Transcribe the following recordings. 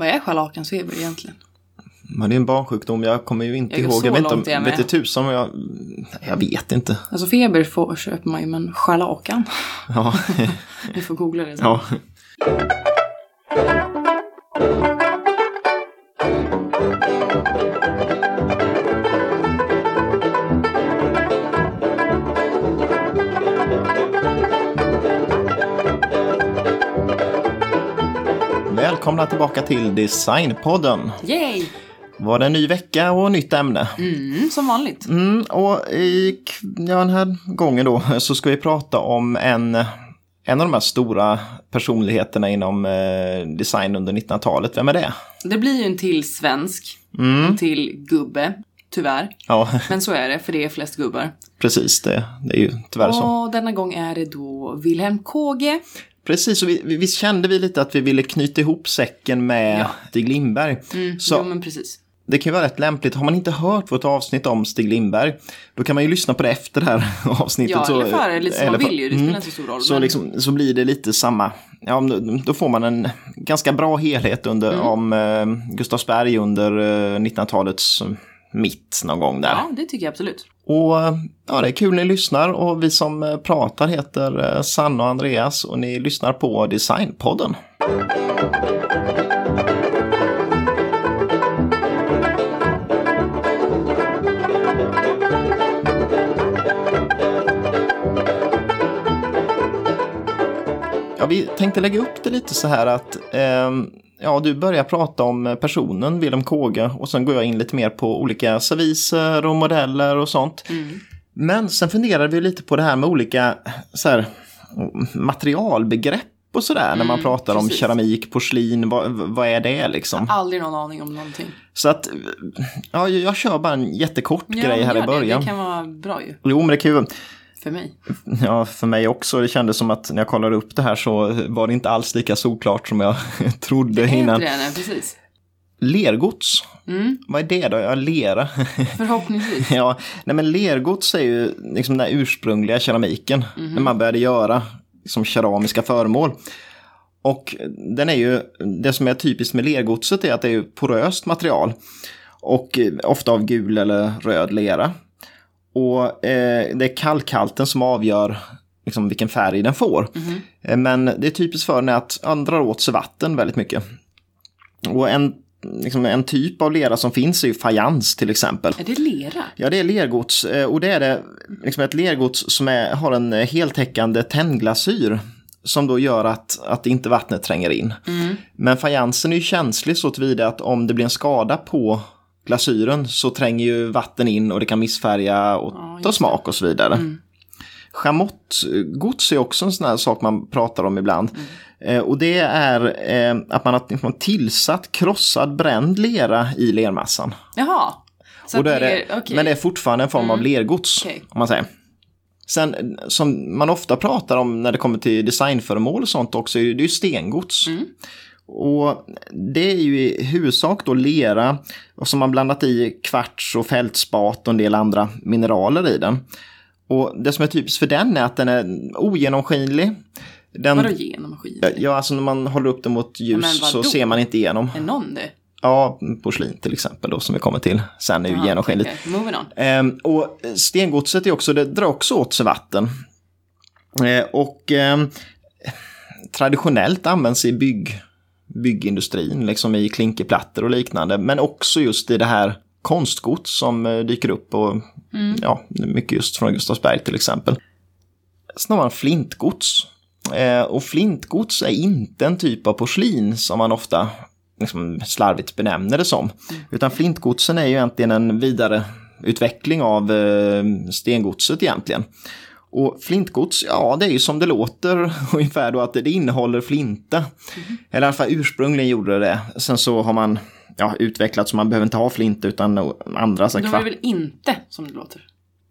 Vad är scharlakansfeber egentligen? Men det är en barnsjukdom, jag kommer ju inte Jag ihåg. så Jag vet inte, jag om- med. vet tusan om jag... Jag vet inte. Alltså feber får, köper man ju, men scharlakan? Ja, Vi får googla det sen. ja. Välkomna tillbaka till Designpodden. Yay! Var det en ny vecka och nytt ämne? Mm, som vanligt. Mm, och i, ja, den här gången då så ska vi prata om en, en av de här stora personligheterna inom eh, design under 1900-talet. Vem är det? Det blir ju en till svensk. Mm. En till gubbe. Tyvärr. Ja, Men så är det, för det är flest gubbar. precis. Det, det är ju tyvärr så. Och denna gång är det då Wilhelm Kåge. Precis, och vi, vi, visst kände vi lite att vi ville knyta ihop säcken med Ja. Stig Lindberg. Mm, Så- Jo, men precis. Det kan ju vara rätt lämpligt. Har man inte hört vårt avsnitt om Stig Lindberg, då kan man ju lyssna på det efter det här avsnittet. Ja, så, eller före, som man eller för- vill ju. Det Mm. spelar inte så stor roll. Så, men... liksom, så blir det lite samma. Ja, då får man en ganska bra helhet under, Mm. om eh, Gustavsberg under eh, 1900-talets mitt någon gång där. Ja, det tycker jag absolut. Och ja, det är kul ni lyssnar och vi som eh, pratar heter eh, Sanna och Andreas och ni lyssnar på Designpodden. Ja, vi tänkte lägga upp det lite så här att eh, ja, du börjar prata om personen Wilhelm Kåge och sen går jag in lite mer på olika serviser och modeller och sånt. Mm. Men sen funderar vi lite på det här med olika så här, materialbegrepp och sådär när man Mm, pratar om precis. keramik, porslin, vad, vad är det liksom? Aldrig någon aning om någonting. Så att, ja, jag kör bara en jättekort Ja, grej här i början. Det. det kan vara bra ju. Jo, men det kan ju, För mig. ja, för mig också, det kändes som att när jag kollade upp det här så var det inte alls lika solklart som jag trodde Det är innan. inte det, nej, precis. Lergods, Mm, vad är det då? Ja, lera. förhoppningsvis. ja, nej men lergods är ju liksom den ursprungliga keramiken. När man började göra liksom keramiska föremål. Och den är ju, det som är typiskt med lergodset är att det är poröst material. Och ofta av gul eller röd lera. Och eh, det är kalkhalten som avgör liksom, vilken färg den får. Eh, Men det är typiskt för den är att den drar åt sig vatten väldigt mycket. Och en, liksom, en typ av lera som finns är ju fajans till exempel. Är det lera? Ja, det är lergods eh, och det är det, liksom ett lergods som är, har en heltäckande tennglasyr som då gör att, att inte vattnet tränger in. Mm. Men fajansen är ju känslig så tillvida att om det blir en skada på glasyren så tränger ju vatten in och det kan missfärga och Ja, ta smak och så vidare. Mm. Chamottgods är också en sån här sak man pratar om ibland. Mm. Eh, och det är eh, att man har liksom tillsatt krossad bränd lera i lermassan. Jaha. Så det, det okej. Men det är fortfarande en form av Mm. lergods. Okej. Om man säger. Sen som man ofta pratar om när det kommer till designföremål och sånt också, det är ju stengods. Mm. Och det är ju i huvudsak då lera och som man blandat i kvarts och fältspat och en del andra mineraler i den. Och det som är typiskt för den är att den är ogenomskinlig. Den, Vadå genomskinlig? ja, alltså när man håller upp den mot ljus så ser man inte igenom. Är någon det? Ja, porslin till exempel då som vi kommer till sen är ju Jaha, genomskinligt. Moving on. Ehm, och stengodset är också, det drar också åt sig vatten. Eh, och ehm, traditionellt används i bygg, byggindustrin, liksom i klinkerplattor och liknande. Men också just i det här konstgods som eh, dyker upp och ja, mycket just från Gustavsberg till exempel. Snarare flintgods. Eh, och flintgods är inte en typ av porslin som man ofta liksom slarvigt benämner det som. Utan flintgodsen är ju egentligen en vidare utveckling av eh, stengodset egentligen. Och flintgods, ja det är ju som det låter ungefär då att det innehåller flinta. Eller i alla fall ursprungligen gjorde det det. Sen så har man ja, utvecklat så man behöver inte ha flint utan andra så kvart. är det väl inte som det låter?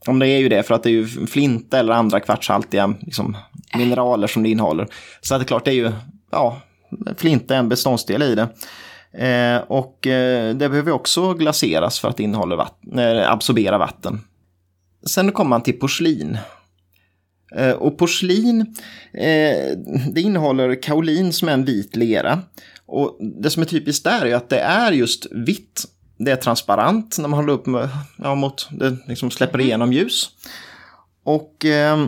Om det är ju det för att det är ju flinta eller andra kvartshaltiga liksom, mineraler som det innehåller. Så att det är klart det är ju, ja, flinta är en beståndsdel i det. Eh, och eh, det behöver också glaseras för att innehålla vatten, eh, absorbera vatten. Sen kommer man till porslin. Eh, och porslin, eh, det innehåller kaolin som är en vit lera. Och det som är typiskt där är att det är just vitt. Det är transparent när man håller upp med, ja, mot, det liksom släpper igenom ljus. Och eh,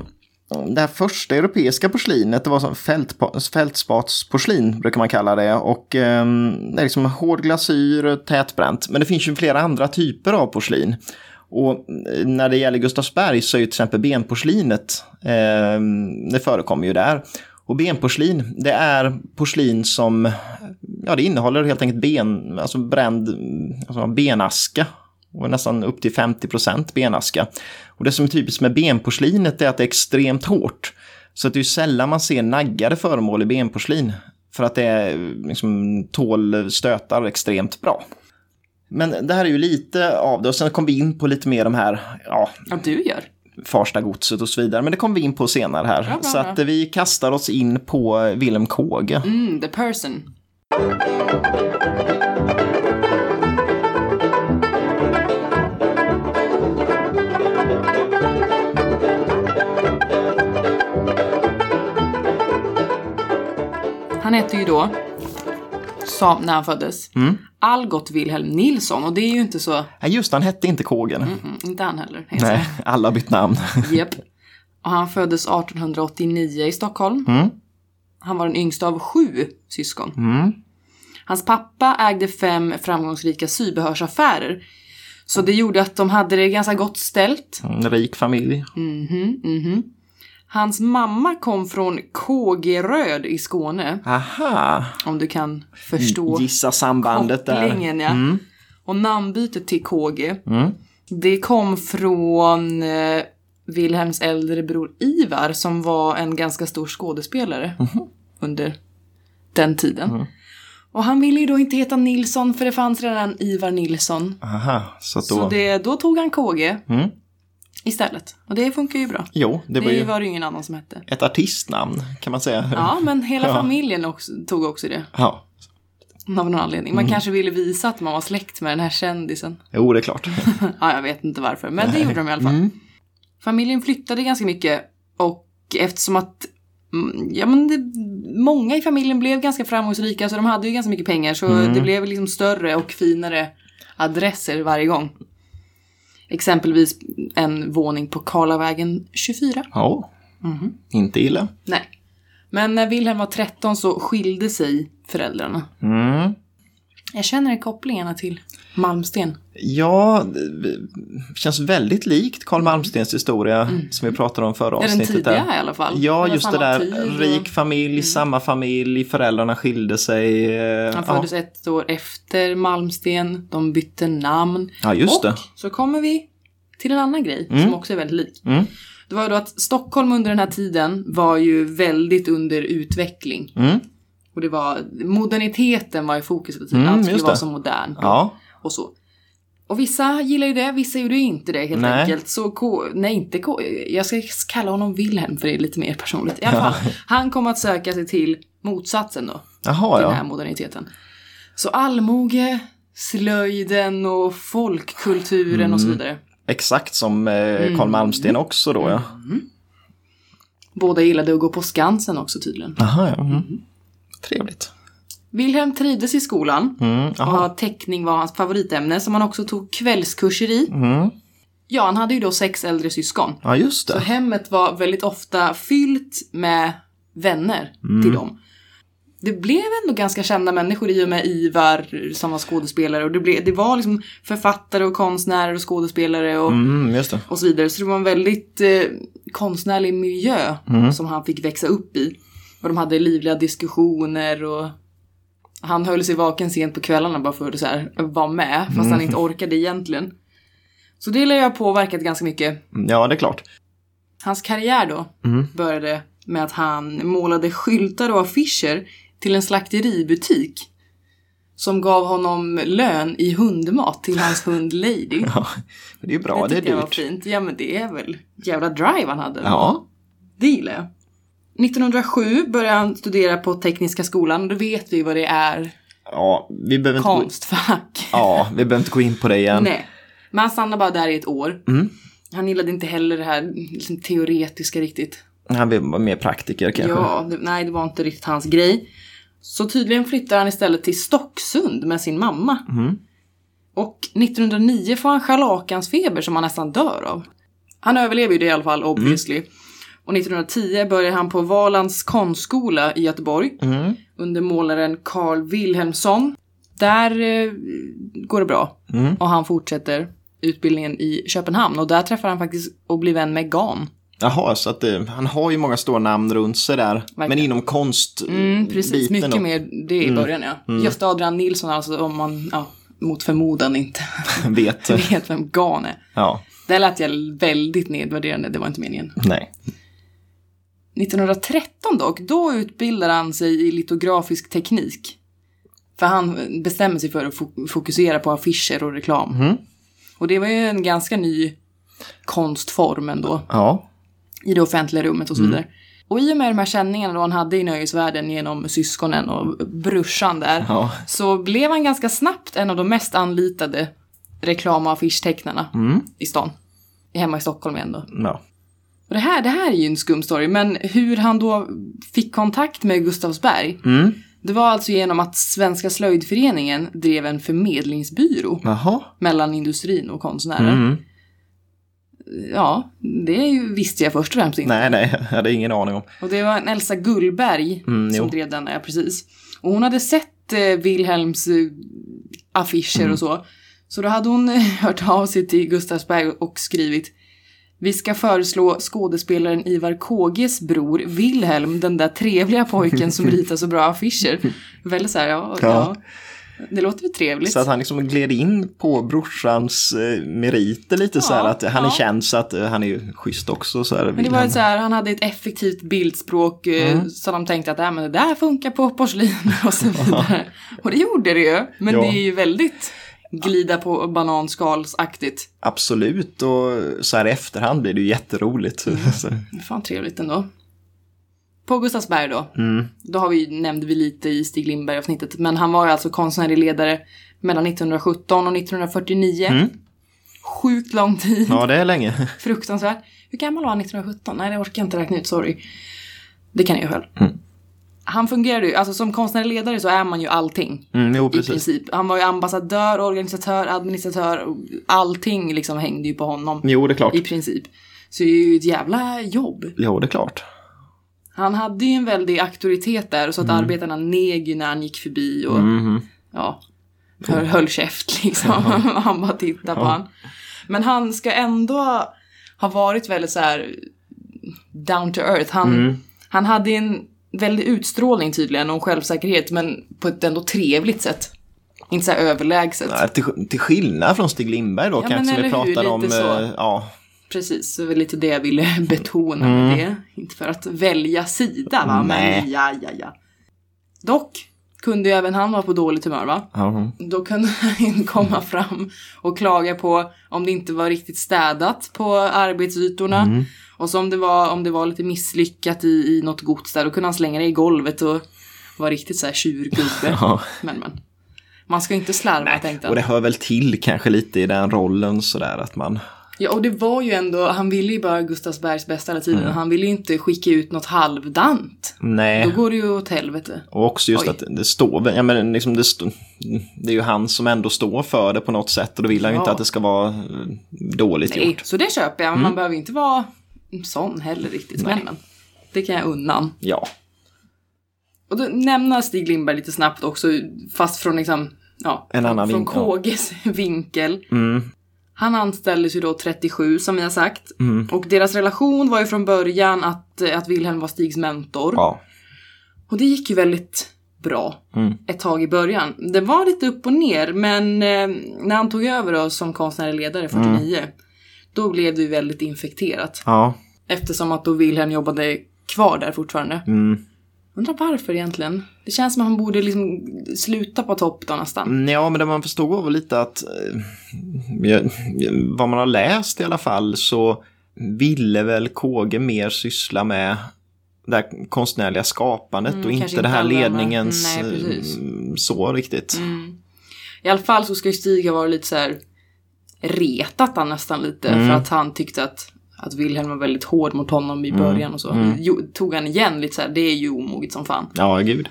det här första europeiska porslinet, det var som fältpa- fältspatsporslin brukar man kalla det. Och eh, det är liksom hård glasyr, tätbränt. Men det finns ju flera andra typer av porslin. Och eh, när det gäller Gustavsberg så är ju till exempel benporslinet, eh, det förekommer ju där. Och benporslin, det är porslin som, ja det innehåller helt enkelt ben, alltså bränd alltså benaska. Och nästan upp till 50 procent benaska. Och det som är typiskt med benporslinet är att det är extremt hårt. Så att det är sällan man ser naggade föremål i benporslin. För att det är, liksom, tål stötar extremt bra. Men det här är ju lite av det och sen kom vi in på lite mer de här, ja, Ja, du gör. Farsta godset och så vidare. Men det kommer vi in på senare här. Bra, bra, så att eh, vi kastar oss in på Wilhelm Kåge. Mm, the person. Han hette ju då, som när han föddes, Mm. Algot Wilhelm Nilsson. Och det är ju inte så, Nej, just han hette inte Kågen. mm, inte han heller. Nej, alla har bytt namn. Japp. Och han föddes 1889 i Stockholm. Mm. Han var den yngsta av sju syskon. Mm. Hans pappa ägde fem framgångsrika sybehörsaffärer. Så det gjorde att de hade det ganska gott ställt. En rik familj. Mhm, mhm. Hans mamma kom från Kågeröd i Skåne. Aha, Om du kan förstå gissa sambandet där. kopplingen. Ja. Mm. Och namnbytet till KG, Mm. det kom från eh, Wilhelms äldre bror Ivar som var en ganska stor skådespelare Mhm. under den tiden. Mm. Och han ville ju då inte heta Nilsson för det fanns redan Ivar Nilsson. Aha, så då... Så det, då tog han KG Mm. Istället. Och det funkar ju bra. Jo, det Det, var ju var det ingen annan som hette. ett artistnamn kan man säga. Ja, men hela Ja. familjen också, tog också det. Ja, Av någon anledning. Mm. Man kanske ville visa att man var släkt med den här kändisen. jo det är klart. ja, jag vet inte varför, men det gjorde de i alla fall. Mm. Familjen flyttade ganska mycket och eftersom att mm, Ja men det, många i familjen blev ganska framgångsrika så de hade ju ganska mycket pengar så Mm. det blev liksom större och finare adresser varje gång. Exempelvis en våning på Karlavägen 24. Ja, Mhm. inte illa. Nej. Men när Wilhelm var 13 så skilde sig föräldrarna. Mm. Jag känner kopplingen till Malmsten. Ja, det känns väldigt likt Karl Malmstens historia som vi pratade om förra Mm. Är den avsnittet. tidiga där. i alla fall? Ja, var just det där. tid Rik familj, samma familj, föräldrarna skilde sig. eh, Han ja. föddes ett år efter Malmsten, de bytte namn. Ja, just och det. så kommer vi till en annan grej som också är väldigt lik. Mm. Det var ju då att Stockholm under den här tiden var ju väldigt under utveckling. Mm. Och det var, moderniteten var i fokus tiden. Mm, Allt skulle vara så modernt Ja, och så. Och vissa gillar ju det, vissa gjorde inte det helt Nej. enkelt. Så K, nej inte K, jag ska kalla honom Wilhelm för det är lite mer personligt. I alla fall, han kom att söka sig till motsatsen då jaha till den här ja. moderniteten. Så allmoge, slöjden och folkkulturen och Mm. så vidare. Exakt som eh, Mm. Karl Malmsten också då ja. Båda gillade att gå på Skansen också tydligen. Jaha, ja. Trevligt. Wilhelm trivdes i skolan Mm. och teckning var hans favoritämne som han också tog kvällskurser i. Mm. Ja, han hade ju då sex äldre syskon. Ja, just Så det. hemmet var väldigt ofta fyllt med vänner Mm. till dem. Det blev ändå ganska kända människor i och med Ivar som var skådespelare och det, blev, det var liksom författare och konstnärer och skådespelare och, Mm, just det. och så vidare. Så det var en väldigt eh, konstnärlig miljö Mm. som han fick växa upp i. Och de hade livliga diskussioner och han höll sig vaken sent på kvällarna bara för att så här, vara med, fast Mm. han inte orkade egentligen. Så det lär jag ha påverkat ganska mycket. Ja, det är klart. Hans karriär då Mm. började med att han målade skyltar och affischer till en slakteributik. Som gav honom lön i hundmat till hans hund Lady. Ja, det är ju bra. Det, tyckte är jag var dyrt. fint. Ja men det är väl jävla drive han hade. Ja. Det gillar jag. 1907 började han studera på Tekniska skolan och då vet vi vad det är. ja, vi behöver inte gå, Konstfack. ja, vi behöver inte gå in på det igen. Nej. Men han stannade bara där i ett år. Mm. Han gillade inte heller det här liksom, teoretiska riktigt. Han var mer praktiker kanske. Ja, det, nej det var inte riktigt hans grej. Så tydligen flyttar han istället till Stocksund med sin mamma. Mm. Och 1909 får han scharlakansfeber som han nästan dör av. Han överlever ju det i alla fall, obviously. Och 1910 börjar han på Valands konstskola i Göteborg. Mm. Under målaren Carl Wilhelmsson. Där eh, går det bra. Mm. Och han fortsätter utbildningen i Köpenhamn. Och där träffar han faktiskt och blir vän med Gan. Jaha, så att det, han har ju många stora namn runt sig där. Men inom konstbiten Mm, precis, mycket då. mer det i början ja. Gösta Adrian Nilsson alltså om man, ja, mot förmodan inte Vet. vet vem Gan är. Ja, Det lät jag väldigt nedvärderande, det var inte meningen. nej. 1913 dock, då utbildar han sig i litografisk teknik. För han bestämmer sig för att fo- fokusera på affischer och reklam. Mhm. Och det var ju en ganska ny konstform ändå, Ja. i det offentliga rummet och så vidare. Och i och med de här känningarna då han hade i nöjesvärlden genom syskonen och brorsan där, Ja. så blev han ganska snabbt en av de mest anlitade reklam och affishtecknarna Mm. i stan. Hemma i Stockholm igen då. ja. Och det här, det här är ju en skum story, men hur han då fick kontakt med Gustavsberg, Mm. det var alltså genom att Svenska slöjdföreningen drev en förmedlingsbyrå Jaha. mellan industrin och konstnärer. Mm. Ja, det visste jag först och främst inte. Nej, nej, jag hade ingen aning om. Och det var en Elsa Gullberg Mm, som jo. drev den, ja precis. Och hon hade sett eh, Wilhelms eh, affischer Mm. och så. Så då hade hon hört av sig till Gustavsberg och skrivit Vi ska föreslå skådespelaren Ivar Kåges bror Wilhelm, den där trevliga pojken som ritar så bra affischer. Väldigt så här, ja, ja. Ja. Det låter väl trevligt. Så att han liksom gled in på brorsans eh, meriter lite så här Ja, att han är ja. känd så att eh, han är ju schysst också. Så här, Men det var ju så här, han hade ett effektivt bildspråk eh, Mm. så de tänkte att äh, men det där funkar på porslin och så vidare. och det gjorde det ju. Men Ja. det är ju väldigt glida på bananskalsaktigt. Absolut och så här i efterhand blir det ju jätteroligt. Mm. Fan trevligt ändå. På Gustavsberg då. mm. Då har vi, nämnde vi lite i Stig Lindberg-avsnittet. Men han var ju alltså konstnärlig ledare mellan 1917 och 1949. Mm. Sjukt lång tid. Ja, det är länge. Fruktansvärt. Hur gammal var han 1917? Nej, det orkar jag inte räkna ut, sorry. Det kan jag själv. Mm. Han fungerade ju, alltså som konstnärlig ledare så är man ju allting. Mm, jo, I princip. Han var ju ambassadör, organisatör, administratör. Allting liksom hängde ju på honom. Jo, det är klart. I princip. Så det är ju ett jävla jobb. Jo, det är klart. Han hade ju en väldig auktoritet där så att arbetarna neg ju när han gick förbi och Mhm. ja, höll, höll käft liksom. han bara tittade på han. Men han ska ändå ha varit väldigt så här down to earth. Han, Mm. han hade en väldig utstrålning tydligen och självsäkerhet men på ett ändå trevligt sätt. Inte så här överlägset. Nej, till, till skillnad från Stig Lindberg då Ja, kanske som vi hur, pratade om. så. eh, Ja, Precis, så det var lite det jag ville betona med det. Inte för att välja sida va, Mm. Nej. men ja, ja, ja. Dock kunde ju även han vara på dåligt humör va? ja. Då kunde han komma fram och klaga på om det inte var riktigt städat på arbetsytorna. Mm. Och så om det var, om det var lite misslyckat i, i något gods där, då kunde han slänga det i golvet och vara riktigt så här tjurgubbe. ja. Men men. Man ska inte slarva tänkte Och han. det hör väl till kanske lite i den rollen sådär att man... Ja, och det var ju ändå, han ville ju bara Gustavsbergs bästa hela tiden. Mm. Han ville ju inte skicka ut något halvdant. Nej. Då går det ju åt helvete. Och också just Oj. att det står ja men liksom det, stå, det är ju han som ändå står för det på något sätt och då vill han ju Ja. inte att det ska vara eh, dåligt Nej, gjort. så det köper jag. Mm. man behöver inte vara sån heller riktigt. Men, men. Det kan jag unnan. Ja. Och då nämna Stig Lindberg lite snabbt också, fast från liksom, ja, En annan från vinkel. KGs vinkel. Mm. Han anställdes ju då 37 som vi har sagt. Mm. Och deras relation var ju från början att, att Wilhelm var Stigs mentor. Ja. Och det gick ju väldigt bra Mm. ett tag i början. Det var lite upp och ner, men eh, när han tog över då som konstnärlig ledare 49, då blev det ju väldigt infekterat. Ja. Eftersom att då Wilhelm jobbade kvar där fortfarande. Mm. Undrar varför egentligen? Det känns som att han borde liksom sluta på topp då nästan. Mm, Ja, men det man förstod var väl lite att eh, vad man har läst i alla fall så ville väl KG mer syssla med det här konstnärliga skapandet Mm, och inte inte det här ledningens Nej, eh, så riktigt. Mm. I alla fall så ska ju Stig ha varit lite så här retat han nästan lite Mm. för att han tyckte att att Wilhelm var väldigt hård mot honom i början och så. Mm. Jo, tog han igen lite så här, det är ju omoget som fan. Ja, gud.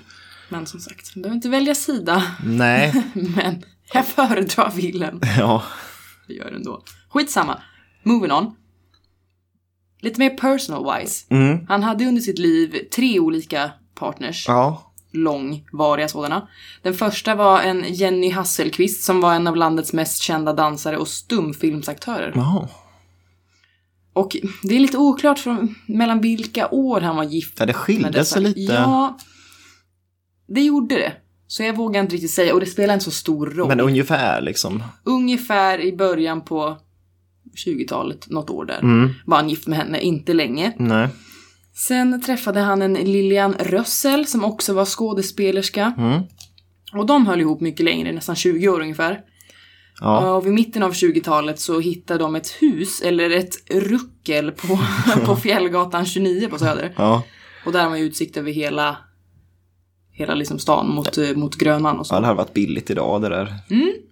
Men som sagt, man behöver inte välja sida. Nej, Men jag föredrar Wilhelm. ja. Det gör det ändå. Skitsamma. Moving on. Lite mer personal wise. Mm. Han hade under sitt liv tre olika partners. Ja. Långvariga sådana. Den första var en Jenny Hasselqvist som var en av landets mest kända dansare och stumfilmsaktörer. Jaha. Och det är lite oklart från, mellan vilka år han var gift Ja, det skilde sig lite. Ja, det gjorde det. Så jag vågar inte riktigt säga och det spelar inte så stor roll. Men ungefär liksom. Ungefär i början på 20-talet, något år där, Mm. var han gift med henne, inte länge. Nej. Sen träffade han en Lilian Rössel som också var skådespelerska. Mm. Och de höll ihop mycket längre, nästan 20 år ungefär. Ja. Och vid mitten av 20-talet så hittade de ett hus, eller ett ruckel på, på Fjällgatan 29 på Söder. Ja. Och där har man ju utsikt över hela, hela liksom stan mot, mot Grönan och så. Ja, det hade varit billigt idag det där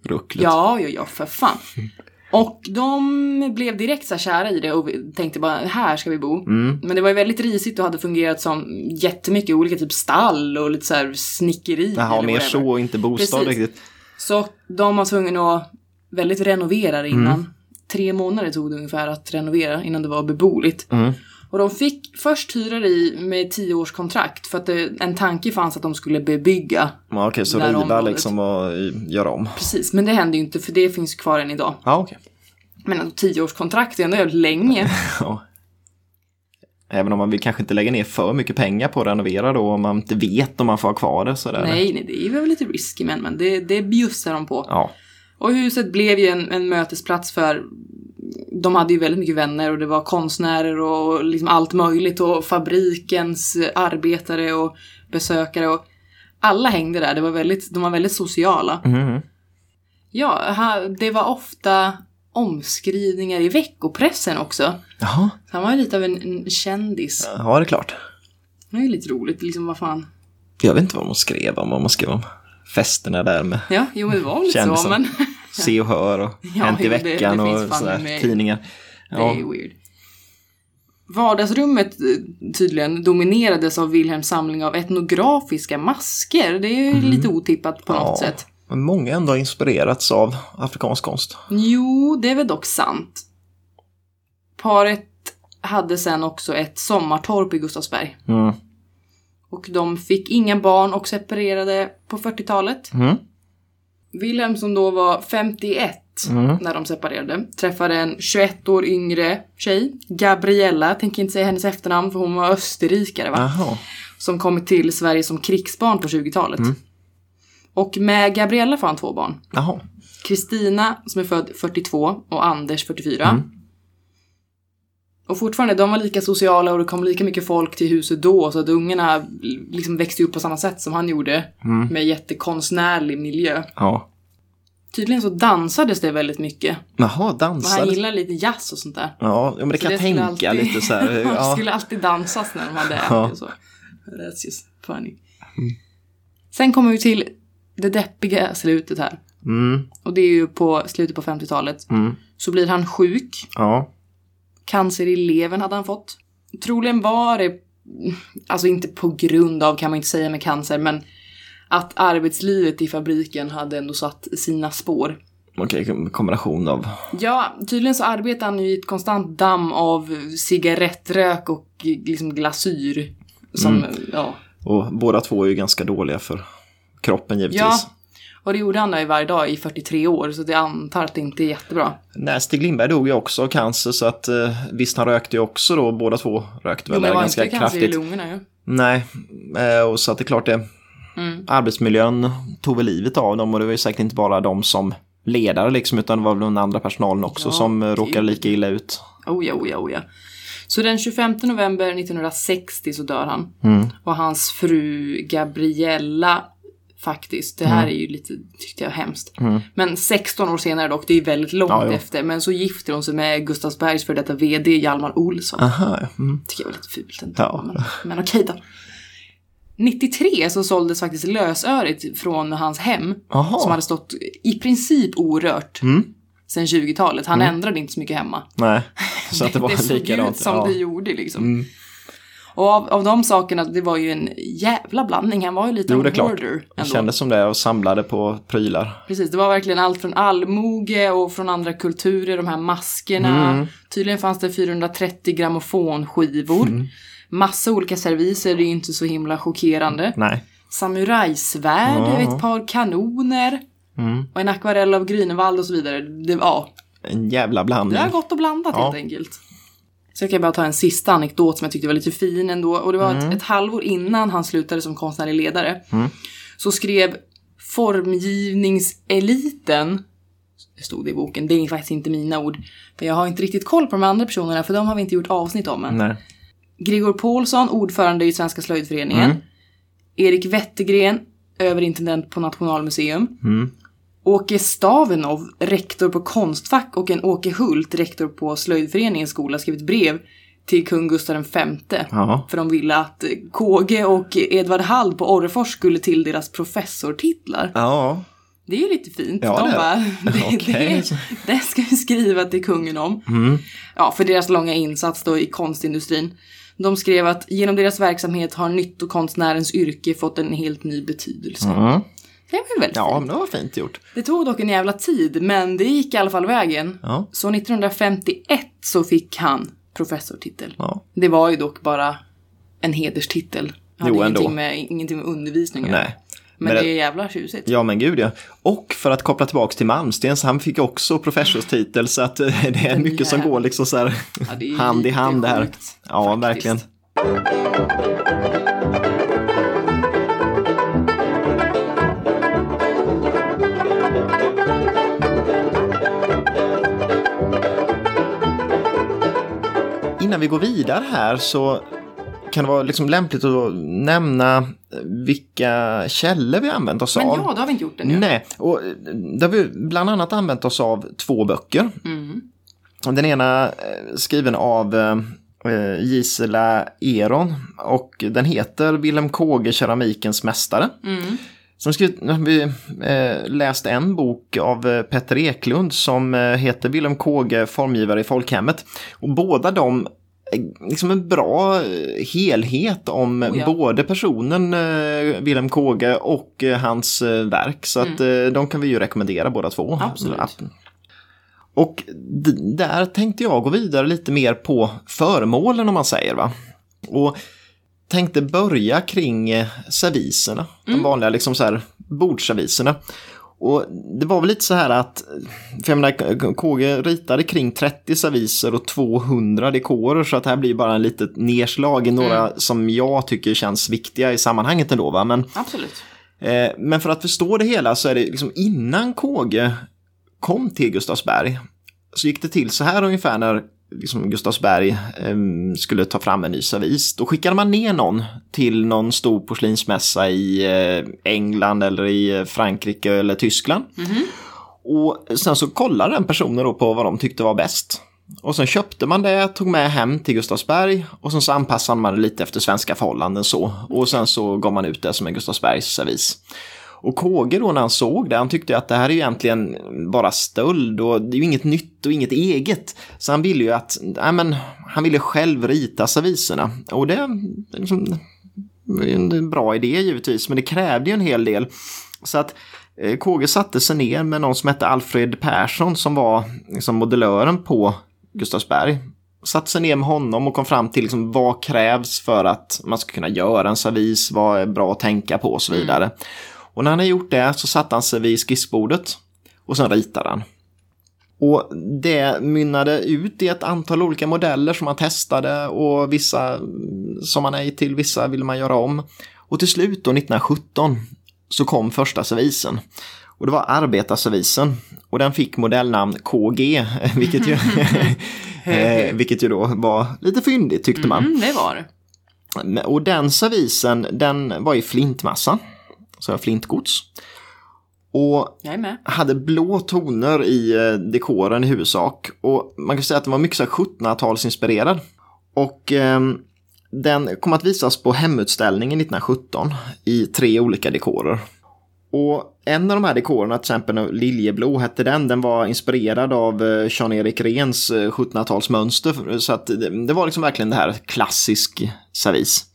rucklet. Ja, ja, ja, för fan. Och de blev direkt så här kära i det och tänkte bara här ska vi bo. Mm. Men det var ju väldigt risigt och hade fungerat som jättemycket olika typ stall och lite så här snickeri. Jaha, mer så, inte bostad Precis. riktigt. Så de var tvungna att väldigt renovera det innan. Mm. Tre månader tog det ungefär att renovera innan det var beboeligt. Mm. Och de fick först hyra i med tio års kontrakt för att det, en tanke fanns att de skulle bebygga. Ja, okej, så Det här riva området. liksom och göra om. Precis, men det hände ju inte för det finns kvar än idag. Ja, okej. Men alltså, tio års kontrakt är ändå jävligt länge. Ja. Även om man vill kanske inte lägga ner för mycket pengar på att renovera då om man inte vet om man får ha kvar det sådär. nej, nej, det är väl lite risky men, men det, det bjussar de på. Ja. Och huset blev ju en, en mötesplats för de hade ju väldigt mycket vänner och det var konstnärer och liksom allt möjligt och fabrikens arbetare och besökare och alla hängde där. Det var väldigt, de var väldigt sociala. Mhm. Ja, det var ofta omskrivningar i veckopressen också. Jaha. Så han var ju lite av en, en kändis. Ja, det är klart. Det är ju lite roligt, liksom vad fan. Jag vet inte vad man skrev om, vad man skrev om festerna där med Ja, jo det var väl lite så men Se och Hör och Ja, Hänt i det- veckan det finns och sådär tidningar. det Ja. är ju weird. Vardagsrummet eh, tydligen dominerades av Wilhelms samling av etnografiska masker. Det är ju lite otippat på något Mm. Ja. sätt. Men många ändå har inspirerats av afrikansk konst. Jo, det är väl dock sant. Paret hade sen också ett sommartorp i Gustavsberg. Mm. Och de fick inga barn och separerade på 40-talet. Mm. Wilhelm som då var 51 Mm. när de separerade träffade en 21 år yngre tjej, Gabriella, tänker inte säga hennes efternamn för hon var österrikare va? Jaha. Som kommit till Sverige som krigsbarn på 20-talet. Mm. Och med Gabriella får han två barn. Kristina som är född 42 och Anders 44. Mm. Och fortfarande, de var lika sociala och det kom lika mycket folk till huset då så att ungarna liksom växte upp på samma sätt som han gjorde. Mm. Med jättekonstnärlig miljö. Ja. Tydligen så dansades det väldigt mycket. Jaha, Och han gillar lite jazz och sånt där. Ja, men det Så kan jag skulle tänka alltid- lite så här. Det Ja. skulle alltid dansas när de hade ätit Ja. och så. That's just funny. Sen kommer vi till det deppiga slutet här. Mm. Och det är ju på slutet på 50-talet. Mm. Så blir han sjuk. Ja. Cancer i levern hade han fått. Troligen var det, alltså inte på grund av kan man inte säga med cancer, men att arbetslivet i fabriken hade ändå satt sina spår. Okej, kombination av... Ja, tydligen så arbetar han ju i ett konstant damm av cigarettrök och liksom glasyr. Som, ja. Och båda två är ju ganska dåliga för kroppen givetvis. Ja. Och det gjorde han i varje dag i 43 år, så det antar att det inte är jättebra. Nej, Stig Lindberg dog ju också av cancer så att eh, visst han rökte ju också då, båda två rökte Jo, väl men det var ganska inte cancer i kraftigt. lungorna ju. Nej, eh, och så att det är klart det. Mm. Arbetsmiljön tog väl livet av dem och det var ju säkert inte bara de som ledare liksom utan det var väl den andra personalen också Ja, som eh, gud. råkade lika illa ut. Oh ja, oh ja, oh ja. Så den 25 november 1960 så dör han. Mm. Och hans fru Gabriella, faktiskt, det här är ju lite, tyckte jag, hemskt. Mm. Men 16 år senare dock, det är väldigt långt Ja, efter. Men så gifter hon sig med Gustavsbergs för detta VD Hjalmar Olsson. Aha, mm. Tycker jag var lite fult ändå. Ja. Men, men okej då. 93 så såldes faktiskt lösöret från hans hem. Jaha. Som hade stått i princip orört Mm. sen 20-talet. Han ändrade inte så mycket hemma. Nej, så att det var såg likadant. ut som ja. det gjorde liksom. Mm. Och av, av de sakerna, det var ju en jävla blandning. Han var ju lite Jo, det är en klart. hoarder Det ändå. kändes som det och samlade på prylar. Precis, det var verkligen allt från allmoge och från andra kulturer, de här maskerna. Mm. Tydligen fanns det 430 grammofonskivor. Mm. Massa olika serviser, det är ju inte så himla chockerande. Nej. Samurajsvärd, Ja. ett par kanoner. Mm. Och en akvarell av Grünewald och så vidare. Det, ja, En jävla det blandning. har gått och blandat Ja. helt enkelt. Så jag kan bara ta en sista anekdot som jag tyckte var lite fin ändå. Och det var Mm. ett, ett halvår innan han slutade som konstnärlig ledare. Så skrev formgivningseliten, det stod det i boken, det är faktiskt inte mina ord. För jag har inte riktigt koll på de andra personerna för de har vi inte gjort avsnitt om än. Nej. Gregor Paulsson, ordförande i Svenska slöjdföreningen. Mm. Erik Wettergren, överintendent på Nationalmuseum. Mm. Åke Stavenov, rektor på Konstfack och en Åke Hult, rektor på Slöjdföreningens skola, skrivit brev till kung Gustav V. Ja. För de ville att eh, KG och Edvard Hall på Orrefors skulle tilldelas professortitlar. Ja. Det är ju lite fint. Ja, de det bara, det. Okej. det, det ska vi skriva till kungen om. Mm. Ja, för deras långa insats då i konstindustrin. De skrev att genom deras verksamhet har nyttokonstnärens yrke fått en helt ny betydelse. Mm. Det var väldigt Ja, fint. men det var fint gjort. Det tog dock en jävla tid, men det gick i alla fall vägen. Ja. Så 1951 så fick han professortitel. Ja. Det var ju dock bara en hederstitel. Det hade Jo, ändå. ingenting med, ingenting med undervisning att göra. Nej. Men, Men det är jävla tjusigt. Ja men gud ja. Och för att koppla tillbaks till Malmstens, han fick också professorstitel så att eh, det är Den mycket som går liksom så här Ja, är hand i hand det här. Ja, faktiskt. verkligen. Innan vi går vidare här så kan det vara liksom lämpligt att nämna vilka källor vi använt oss Men av. ja, det har vi inte gjort ännu. Nej, och där har vi bland annat använt oss av två böcker. Mm. Den ena eh, skriven av eh, Gisela Eron och den heter Wilhelm Kåge, keramikens mästare. Mm. Som skrivit, vi eh, läst en bok av eh, Petter Eklund som heter Wilhelm Kåge, formgivare i folkhemmet. Och båda de liksom en bra eh, helhet om Oh ja. både personen eh, Wilhelm Kåge och eh, hans eh, verk. Så att eh, de kan vi ju rekommendera båda två. Mm. Absolut. Och där tänkte jag gå vidare lite mer på föremålen om man säger va. Och tänkte börja kring eh, serviserna, de vanliga liksom så här bordserviserna. Och det var väl lite så här att, för jag menar, KG ritade kring 30 serviser och 200 dekorer så att det här blir bara en litet nedslag i några som jag tycker känns viktiga i sammanhanget ändå. Va? Men, Absolut. eh, men för att förstå det hela så är det liksom innan KG kom till Gustavsberg så gick det till så här ungefär när liksom Gustavsberg eh, skulle ta fram en ny servis. Då skickade man ner någon till någon stor porslinsmässa i eh, England eller i eh, Frankrike eller Tyskland. Och sen så kollade den personen då på vad de tyckte var bäst. Och sen köpte man det, tog med hem till Gustavsberg och sen så anpassade man det lite efter svenska förhållanden så. Och sen så gav man ut det som en Gustavsbergs servis. Och KG då när han såg det, han tyckte att det här är ju egentligen bara stöld och det är ju inget nytt och inget eget. Så han ville ju att, nej men, han ville själv rita serviserna. Och det är liksom, en bra idé givetvis, men det krävde ju en hel del. Så att eh, KG satte sig ner med någon som hette Alfred Persson som var liksom modellören på Gustavsberg. Satte sig ner med honom och kom fram till liksom vad krävs för att man ska kunna göra en servis, vad är bra att tänka på och så vidare. Och när han hade gjort det så satte han sig vid skissbordet och sen ritade han. Och det mynnade ut i ett antal olika modeller som man testade och vissa som man nej till, vissa ville man göra om. Och till slut då 1917 så kom första servisen. Och det var arbetarservisen. Och den fick modellnamn KG, vilket ju, eh, vilket ju då var lite fyndigt tyckte man. Mm, det var det. Och den servisen, den var i flintmassa. Så flintgods. Och Jag är med. hade blå toner i eh, dekoren i huvudsak. Och man kan säga att den var mycket så här 1700-talsinspirerad. Och ehm, den kom att visas på hemutställningen 1917 i tre olika dekorer. Och en av de här dekorerna, till exempel Liljeblå hette den, den var inspirerad av eh, Jean-Erik Rens 1700-talsmönster. Så att det, det var liksom verkligen det här klassisk servis.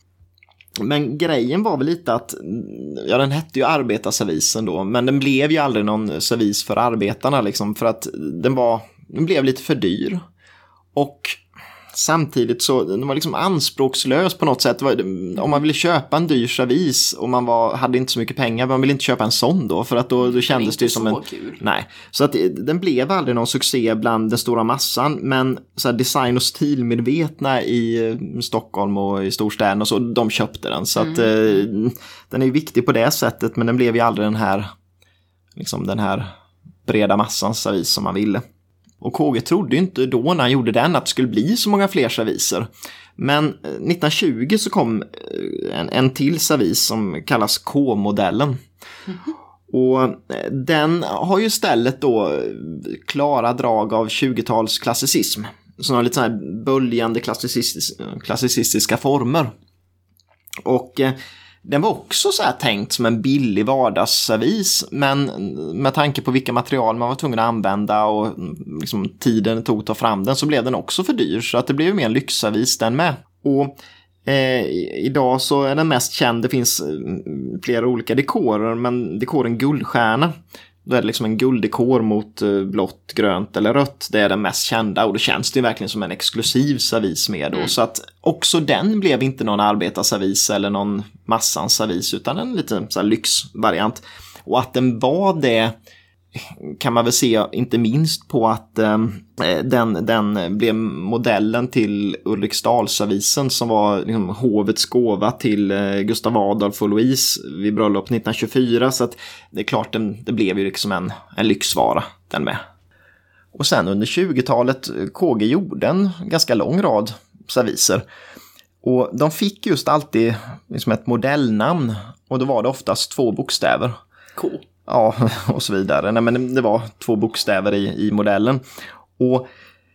Men grejen var väl lite att, ja den hette ju arbetarservisen då, men den blev ju aldrig någon servis för arbetarna liksom, för att den var, den blev lite för dyr. Och samtidigt så den var liksom anspråkslös på något sätt. Om man ville köpa en dyr servis och man var, hade inte så mycket pengar, man ville inte köpa en sån då för att då, då kändes det, det som en... Kul. Nej, så att den blev aldrig någon succé bland den stora massan men så design och stilmedvetna i eh, Stockholm och i storstäderna och så, de köpte den. Så mm. att eh, den är viktig på det sättet men den blev ju aldrig den här, liksom den här breda massans servis som man ville. Och KG trodde inte då när han gjorde den att det skulle bli så många fler serviser. Men 1920 eh, så kom eh, en, en till servis som kallas K-modellen. Mm. Och eh, den har ju istället då klara drag av 20-tals klassicism. Så har lite så här böljande klassicistiska former. Och den var också så här tänkt som en billig vardagsservis men med tanke på vilka material man var tvungen att använda och mm, liksom tiden det tog att ta fram den så blev den också för dyr. Så att det blev mer en lyxservis den med. Och eh, idag så är den mest känd, det finns mm, flera olika dekorer men dekoren guldstjärna då är det liksom en gulddekor mot eh, blått, grönt eller rött. Det är den mest kända och då känns det verkligen som en exklusiv servis med. Då. Mm. Så att också den blev inte någon arbetarservis eller någon massans servis utan en liten så lyxvariant. Och att den var det kan man väl se inte minst på att eh, den, den blev modellen till Ulriksdalsavisen som var liksom, hovets gåva till eh, Gustav Adolf och Louise vid bröllop 1924. Så att det är klart, den, det blev ju liksom en, en lyxvara den med. Och sen under 20-talet, KG gjorde en ganska lång rad serviser. Och de fick just alltid liksom ett modellnamn och då var det oftast två bokstäver. K. Ja, och så vidare. Nej, men det var två bokstäver i, i modellen. Och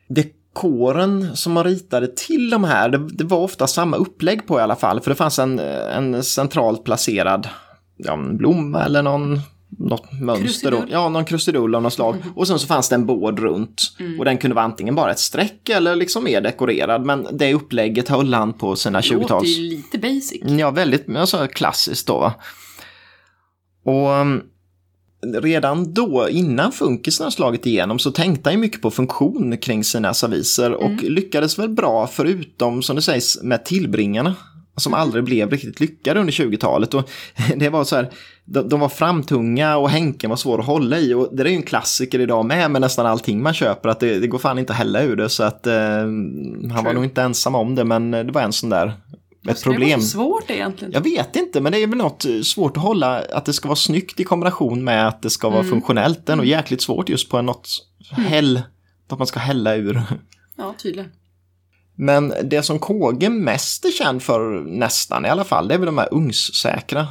dekoren som man ritade till de här, det, det, var ofta samma upplägg på i alla fall. För det fanns en, en centralt placerad ja, blomma eller någon något mönster. Då. Ja, någon krusidull av något slag. Mm. Och sen så fanns det en båd runt. Mm. Och den kunde vara antingen bara ett streck eller liksom mer dekorerad. Men det upplägget höll han på sina 20-tals... Det låter ju lite basic. Ja, väldigt alltså, klassiskt då. Och mm, redan då, innan funkisen har slagit igenom, så tänkte han ju mycket på funktion kring sina serviser och mm. lyckades väl bra förutom, som det sägs, med tillbringarna som mm. aldrig blev riktigt lyckade under 20-talet. Och det var så här, de, de, var framtunga och hänken var svår att hålla i. Och det är ju en klassiker idag med, med nästan allting man köper, att det, det går fan inte att hälla ur det. Så att eh, han var nog inte ensam om det, men det var en sån där ett problem. Det är svårt egentligen. Jag vet inte, men det är väl något eh, svårt att hålla, att det ska vara snyggt i kombination med att det ska vara mm. funktionellt. Det är nog mm. jäkligt svårt just på något mm. häll, att man ska hälla ur. Ja, tydligen. Men det som KG mest är känd för, nästan i alla fall, det är väl de här ugnssäkra.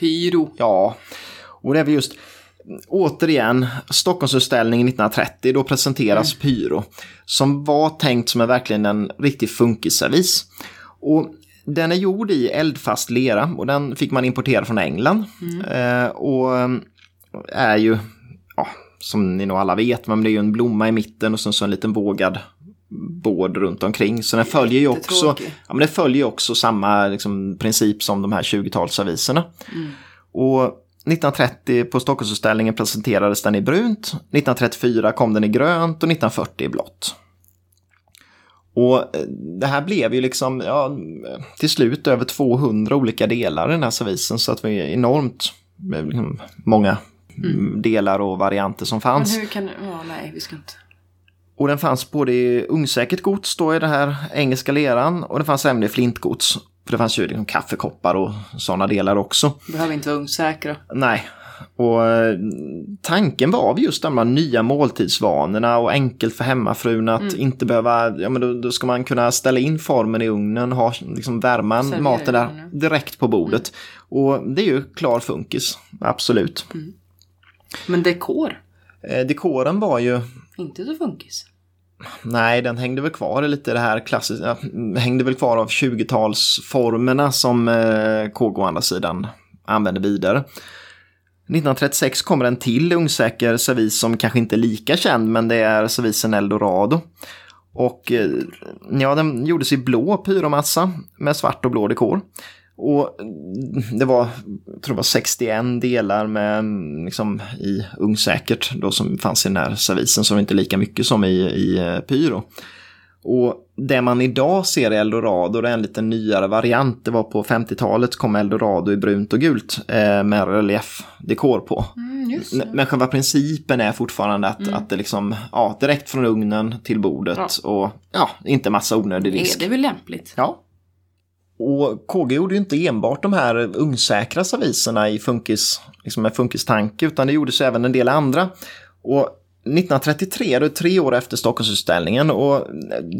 Pyro. Ja, och det är väl just återigen, Stockholmsutställningen 1930, då presenteras mm. Pyro. Som var tänkt som en, verkligen en riktig funkisservis. Och den är gjord i eldfast lera och den fick man importera från England. Mm. Eh, och eh, är ju, ja, som ni nog alla vet, men det är ju en blomma i mitten och sen så en liten vågad båd runt omkring. Så den följer ju också, ja, men det följer också samma liksom, princip som de här 20-talsserviserna. Mm. Och 1930 på Stockholmsutställningen presenterades den i brunt, 1934 kom den i grönt och 1940 i blått. Och eh, det här blev ju liksom ja, till slut över 200 olika delar i den här servisen så att vi är enormt eh, liksom, många mm. delar och varianter som fanns. Men hur kan ja, nej, vi ska inte. Och den fanns både i ungsäkert gods då i det här engelska leran och det fanns även i flintgods. För det fanns ju liksom kaffekoppar och sådana delar också. Behöver inte vara ungsäkra. Nej, och eh, tanken var just de här nya måltidsvanorna och enkelt för hemmafrun att mm. inte behöva, ja men då, då, ska man kunna ställa in formen i ugnen, ha, liksom värma maten där direkt på bordet. Mm. Och det är ju klar funkis, absolut. Mm. Men dekor? Eh, dekoren var ju... Inte så funkis. Nej, den hängde väl kvar i lite det här klassiska, hängde väl kvar av 20-talsformerna som eh, KG å andra sidan använde vidare. 1936 kommer en till ungsäker servis som kanske inte är lika känd, men det är servisen Eldorado. Och eh, ja, den gjordes i blå pyromassa med svart och blå dekor. Och mm, det var, jag tror det var 61 delar med, mm, liksom, i ungsäkert då som fanns i den här servisen, så det inte lika mycket som i, i eh, pyro. Och det man idag ser i Eldorado, det är en lite nyare variant. Det var på 50-talet kom Eldorado i brunt och gult eh, med reliefdekor på. Mm, Men själva principen är fortfarande att, Mm. att det liksom, ja, direkt från ugnen till bordet Ja. och ja, inte massa onödig risk. Är det väl lämpligt? Ja. Och KG gjorde ju inte enbart de här ungsäkra serviserna i funkis, liksom med funkistanke, utan det gjordes även en del andra. Och 1933, då är det tre år efter Stockholmsutställningen, och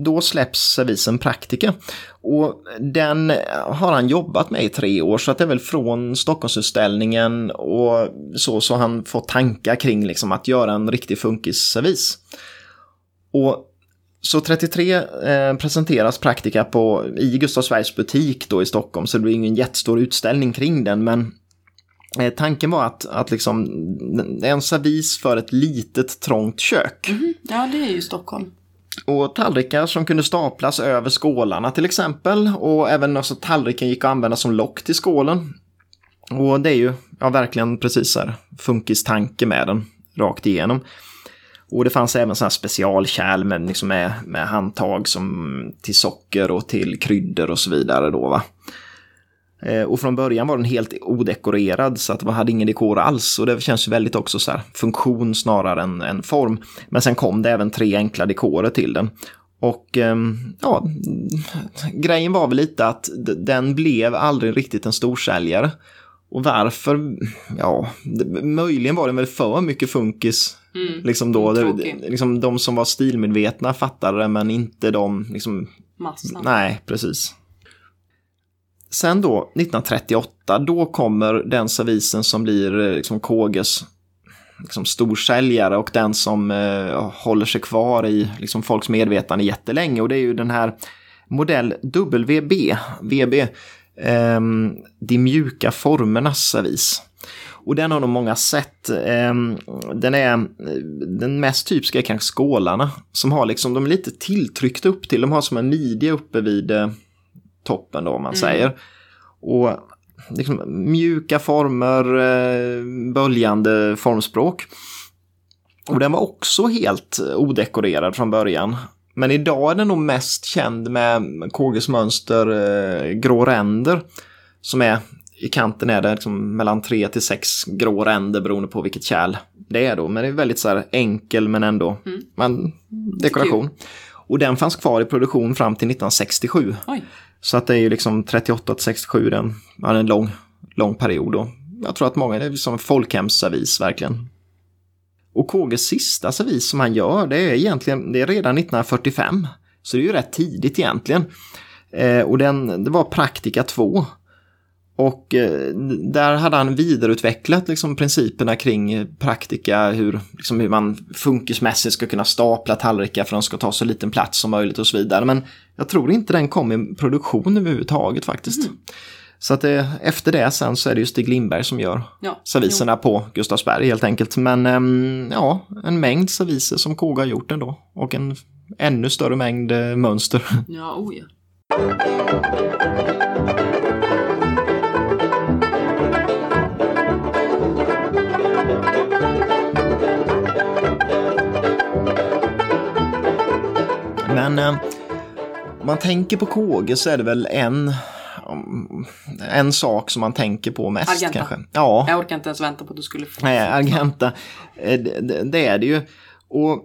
då släpps servisen Praktika. Och den har han jobbat med i tre år, så att det är väl från Stockholmsutställningen och så, så han får tankar kring liksom att göra en riktig funkisservis. Och så 33 eh, presenteras Praktika på, i Gustavsbergs butik då i Stockholm, så det blir ingen jättestor utställning kring den, men tanken var att, att liksom, en servis för ett litet trångt kök. Ja, det är ju Stockholm. Och tallrikar som kunde staplas över skålarna till exempel. Och även alltså, tallriken gick att använda som lock till skålen. Och det är ju ja, verkligen precis så här funkistanke med den rakt igenom. Och det fanns även sådana här specialkärl med, liksom med, med handtag som till socker och till kryddor och så vidare då va. Eh, Och från början var den helt odekorerad så att det hade ingen dekor alls. Och det känns väldigt också så här funktion snarare än, än form. Men sen kom det även tre enkla dekorer till den. Och ehm, ja, grejen var väl lite att den blev aldrig riktigt en storsäljare. Och varför? Ja, det, möjligen var det väl för mycket funkis. Mm. Liksom då, det, liksom de som var stilmedvetna fattade det men inte de liksom, Massan. Nej, precis. Sen då, 1938, då kommer den servisen som blir eh, liksom KGs liksom storsäljare och den som eh, håller sig kvar i liksom, folks medvetande jättelänge. Och det är ju den här modell WB, VB, eh, de mjuka formernas servis. Och den har nog många sett. Ehm, den är eh, den mest typiska är kanske skålarna som har liksom, de är lite tilltryckta upp till, de har som en midja uppe vid eh, toppen då om man säger. Och liksom mjuka former, eh, böljande formspråk. Och den var också helt odekorerad från början. Men idag är den nog mest känd med KGs mönster eh, grå ränder. Som är, i kanten är det liksom mellan tre till sex grå ränder beroende på vilket kärl det är då. Men det är väldigt så här enkel men ändå men, dekoration. Och den fanns kvar i produktion fram till 1967. Oj. Så att det är ju liksom 38 till 67, den hade en lång, lång period. Och jag tror att många, det är som en folkhemsservis verkligen. Och KGs sista servis som han gör, det är egentligen, det är redan 1945. Så det är ju rätt tidigt egentligen. Eh, och den, det var Praktika 2. Och eh, där hade han vidareutvecklat liksom, principerna kring eh, praktika, hur, liksom, hur man funkismässigt ska kunna stapla tallrikar för att de ska ta så liten plats som möjligt och så vidare. Men jag tror inte den kom i produktion överhuvudtaget faktiskt. Så att det, efter det sen så är det ju Stig Lindberg som gör Ja. serviserna på Gustavsberg helt enkelt. Men ehm, ja, en mängd serviser som KG har gjort ändå. Och en ännu större mängd eh, mönster. Ja, oh ja. Men eh, om man tänker på KG så är det väl en, en sak som man tänker på mest Argenta. kanske. Ja, Jag orkar inte ens vänta på att du skulle få... nej, Argenta. Eh, Det, det, är det ju. Och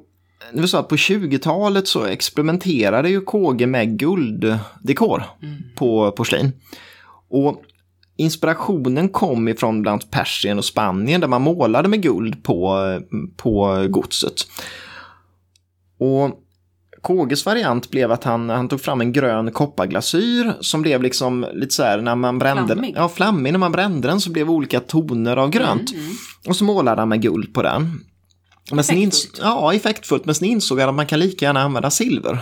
det var så att på 20-talet så experimenterade ju KG med gulddekor på porslin. Och inspirationen kom ifrån bland annat Persien och Spanien där man målade med guld på, på godset. Och KGs variant blev att han, han tog fram en grön kopparglasyr som blev liksom lite så här när man brände Flammig. Ja, flammig. När man brände den så blev olika toner av grönt. Och så målade han med guld på den. Men sen Effektfullt. ja, effektfullt. Men sen insåg han att man kan lika gärna använda silver.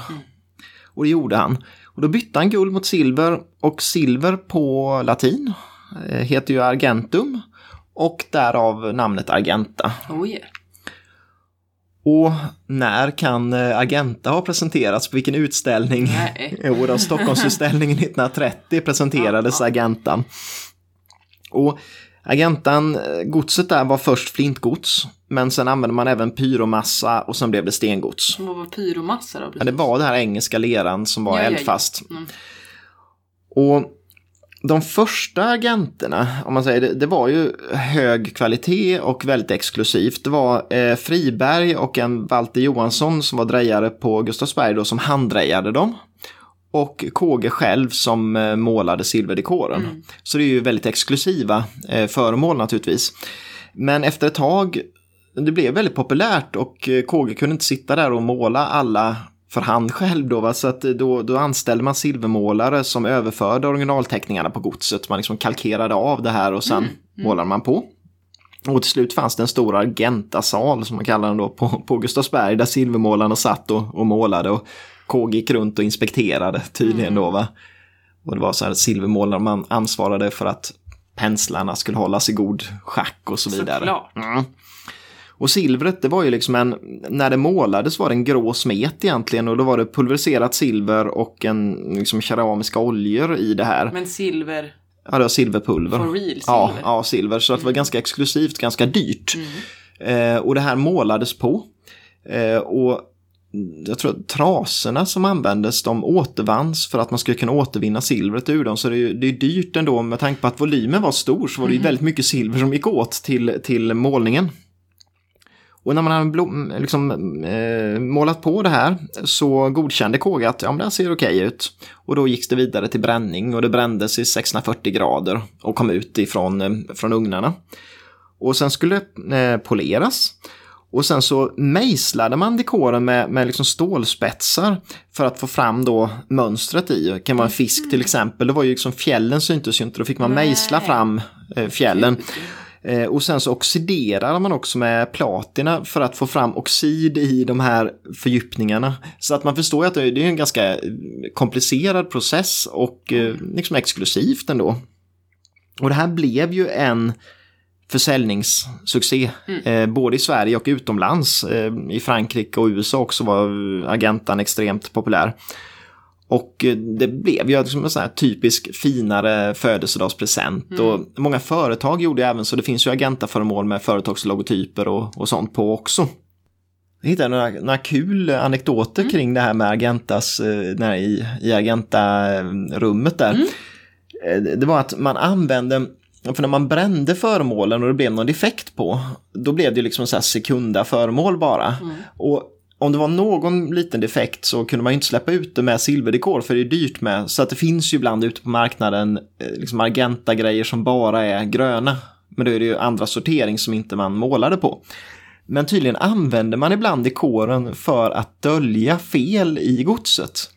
Och det gjorde han. Och då bytte han guld mot silver och silver på latin eh, heter ju argentum. och därav namnet Argenta. Oh yeah. Och när kan eh, Argenta ha presenterats? På vilken utställning? Jo, då, Stockholmsutställningen 1930 presenterades Agentan. Och Agentan, eh, godset där var först flintgods, men sen använde man även pyromassa och sen blev det stengods. Vad var pyromassa då? Ja, det var den här engelska leran som var Ja, ja, ja. eldfast. Mm. Och de första agenterna, om man säger det, det var ju hög kvalitet och väldigt exklusivt. Det var eh, Friberg och en Walter Johansson som var drejare på Gustavsberg då, som handdrejade dem. Och KG själv som eh, målade silverdekoren. Så det är ju väldigt exklusiva eh, föremål naturligtvis. Men efter ett tag, det blev väldigt populärt och eh, KG kunde inte sitta där och måla alla för hand själv då. Va? Så att eh, då, då anställde man silvermålare som överförde originalteckningarna på godset. Man liksom kalkerade av det här och sen målade man på. Och till slut fanns det en stor Argentasal som man kallar den då på, på Gustavsberg där silvermålarna satt och, och målade och KG gick runt och inspekterade tydligen då va. Och det var så här silvermålare man ansvarade för att penslarna skulle hållas i god schack och så vidare. Såklart. Mm. Och silvret, det var ju liksom en, när det målades var det en grå smet egentligen och då var det pulveriserat silver och en liksom keramiska oljor i det här. Men silver Ja, det var silverpulver. for real silver. Ja, ja, silver. Så att det var ganska exklusivt, ganska dyrt. Eh, och det här målades på. Eh, och jag tror att traserna som användes, de återvanns för att man skulle kunna återvinna silvret ur dem. Så det är, det är dyrt ändå, med tanke på att volymen var stor så var det ju väldigt mycket silver som gick åt till, till målningen. Och när man hade blom, liksom, eh, målat på det här så godkände KG att ja, men det här ser okej ut. Och då gick det vidare till bränning och det brändes i 640 grader och kom ut ifrån eh, från ugnarna. Och sen skulle det eh, poleras. Och sen så mejslade man dekoren med, med liksom stålspetsar för att få fram då mönstret i. Det kan vara en fisk till exempel. Det var ju liksom fjällen syntes ju inte. Då fick man mejsla fram eh, fjällen. Eh, och sen så oxiderar man också med platina för att få fram oxid i de här fördjupningarna. Så att man förstår ju att det är en ganska eh, komplicerad process och eh, liksom exklusivt ändå. Och det här blev ju en försäljningssuccé, eh, både i Sverige och utomlands. I Frankrike och USA också var agentan extremt populär. Och eh, det blev ju liksom en sån här typisk finare födelsedagspresent. Och många företag gjorde även så. Det finns ju agentaföremål med företagslogotyper och, och sånt på också. Jag hittade några, några kul anekdoter kring det här med Agentas, eh, när, i, i Agenta-rummet där. Eh, Det var att man använde, för när man brände föremålen och det blev någon defekt på, då blev det liksom så här sekunda föremål bara. Och om det var någon liten defekt så kunde man inte släppa ut det med silverdekor för det är dyrt med. Så att det finns ju ibland ute på marknaden eh, liksom Argenta-grejer som bara är gröna. Men då är det ju andra sortering som inte man målade på. Men tydligen använder man ibland dekoren för att dölja fel i godset.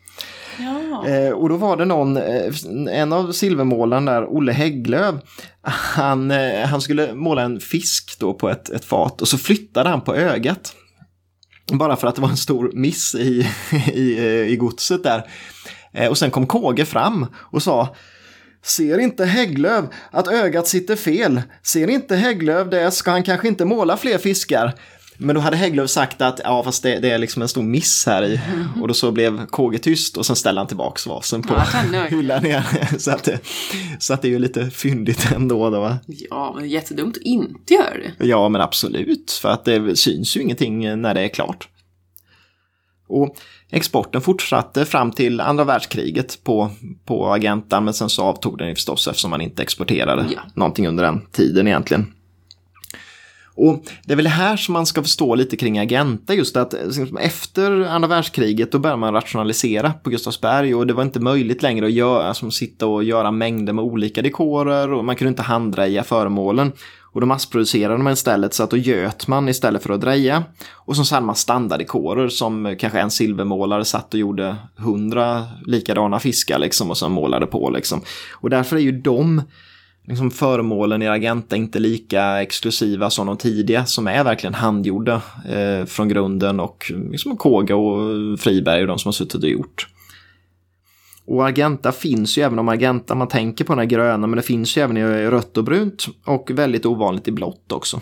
Ja. Eh, och då var det någon, eh, en av silvermålarna där, Olle Hägglöf, han, han skulle måla en fisk då på ett, ett fat och så flyttade han på ögat. Bara för att det var en stor miss i, i, eh, i godset där. Eh, och sen kom Kåge fram och sa Ser inte Hägglöv att ögat sitter fel? Ser inte Hägglöv det ska han kanske inte måla fler fiskar. Men då hade Hägglöf sagt att ja, fast det, det är liksom en stor miss här i. Och då så blev KG tyst och sen ställde han tillbaks vasen på Ja, hyllan igen. Så att, det, så att det är ju lite fyndigt ändå. Då, va? ja, men jättedumt att inte göra det. Ja, men absolut. För att det syns ju ingenting när det är klart. Och exporten fortsatte fram till andra världskriget på, på Agenta, men sen så avtog den ju förstås eftersom man inte exporterade Ja. någonting under den tiden egentligen. Och det är väl här som man ska förstå lite kring Agenta, just att liksom, efter andra världskriget då började man rationalisera på Gustavsberg och det var inte möjligt längre att göra, alltså, sitta och göra mängder med olika dekorer och man kunde inte handdreja föremålen. Och då massproducerade man istället så att då göt man istället för att dreja. Och så hade man standarddekorer som kanske en silvermålare satt och gjorde hundra likadana fiskar liksom och sen målade på liksom. Och därför är ju de liksom föremålen i Agenta inte lika exklusiva som de tidiga som är verkligen handgjorda eh, från grunden och liksom Koga och Friberg och de som har suttit och gjort. Och Argenta finns ju även om Argenta, man tänker på den här gröna, men det finns ju även i rött och brunt och väldigt ovanligt i blått också.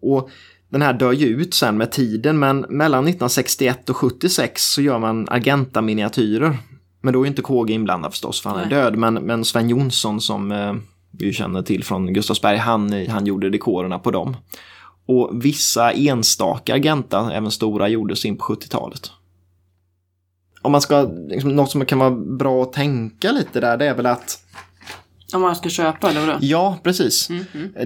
Och den här dör ju ut sen med tiden, men mellan 1961 och 76 så gör man Argenta-miniatyrer. Men då är inte KG inblandad förstås, för han är Nej. död. Men, men Sven Jonsson som eh, vi känner till från Gustavsberg, han, han gjorde dekorerna på dem. Och vissa enstaka Argenta, även stora, gjordes in på 70-talet. Om man ska, liksom, något som kan vara bra att tänka lite där, det är väl att Om man ska köpa eller vadå? Ja, precis.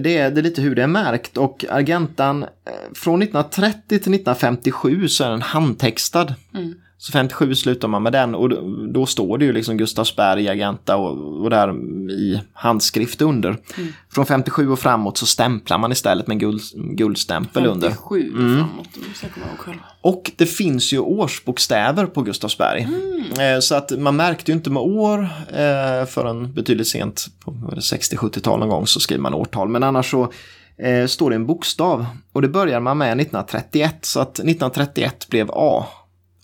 Det, är, det är lite hur det är märkt och Argentan eh, från 1930 till 1957 så är den handtextad. Så 57 slutar man med den och då, står det ju liksom Gustavsberg, Argenta och, och där i handskrift under. Från 57 och framåt så stämplar man istället med guld, guldstämpel under. 57 framåt. Det själv. Och det finns ju årsbokstäver på Gustavsberg. Eh, Så att man märkte ju inte med år eh, förrän betydligt sent på 60-70-tal någon gång så skriver man årtal. Men annars så eh, står det en bokstav och det börjar man med 1931 så att 1931 blev A.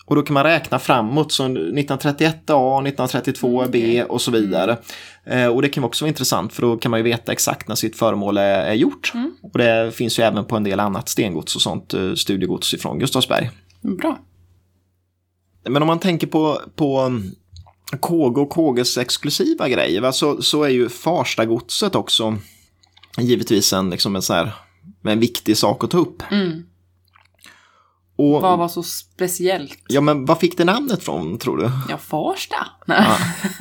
Och då kan man räkna framåt, så 1931 A, 1932 B och så vidare. Eh, och det kan också vara intressant för då kan man ju veta exakt när sitt föremål är, är gjort. Och det finns ju även på en del annat stengods och sånt eh, studiegods ifrån Gustavsberg. Bra. Men om man tänker på, på KG och KGs exklusiva grejer va, så, så är ju Farstagodset också givetvis en, liksom en, så här, en viktig sak att ta upp. Och, Vad var så speciellt? Ja, men vad fick det namnet från tror du? Ja, Farsta. Nej.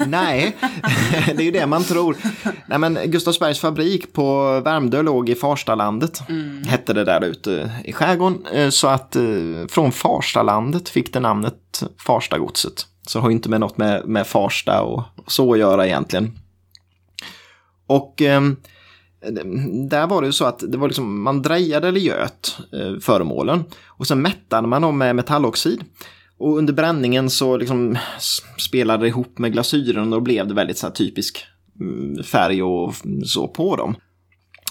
Nej, det är ju det man tror. Nej, men Gustavsbergs fabrik på Värmdö låg i Farstalandet. Hette det där ute i skärgården. Eh, Så att eh, från Farstalandet fick det namnet Farstagodset. Så det har ju inte med något med, med Farsta och så att göra egentligen. Och ehm, där var det ju så att det var liksom, man drejade eller göt eh, föremålen och sen mättade man dem med metalloxid. Och under bränningen så liksom spelade det ihop med glasyren och då blev det väldigt så här typisk mm, färg och så på dem.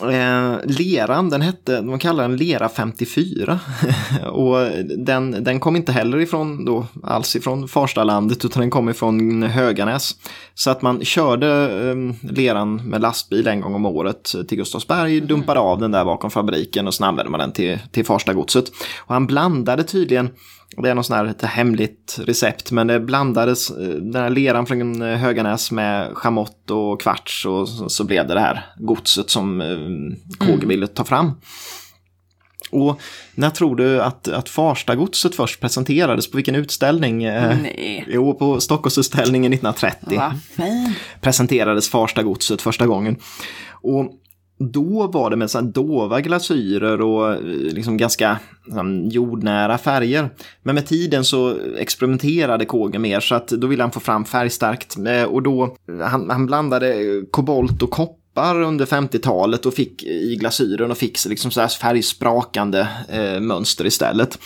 Eh, leran, den hette, de kallar den Lera 54. och den, den kom inte heller ifrån då, alls ifrån Farstalandet utan den kom ifrån Höganäs. Så att man körde eh, leran med lastbil en gång om året till Gustavsberg, dumpade av den där bakom fabriken och sen använde man den till, till Farstagodset. Och han blandade tydligen det är något sånt här lite hemligt recept, men det blandades eh, den här leran från eh, Höganäs med chamott och kvarts och så, så blev det det här godset som eh, KG ville ta fram. Och när tror du att, att Farstagodset först presenterades? På vilken utställning? Eh, Nej. Jo, på Stockholmsutställningen 1930 Vad fint. presenterades Farstagodset första gången. Och då var det med så dova glasyrer och eh, liksom ganska liksom, jordnära färger. Men med tiden så experimenterade KG mer så att då ville han få fram färgstarkt. Och då, han, han blandade kobolt och koppar under 50-talet och fick i glasyren och fick liksom så här färgsprakande eh, mönster istället.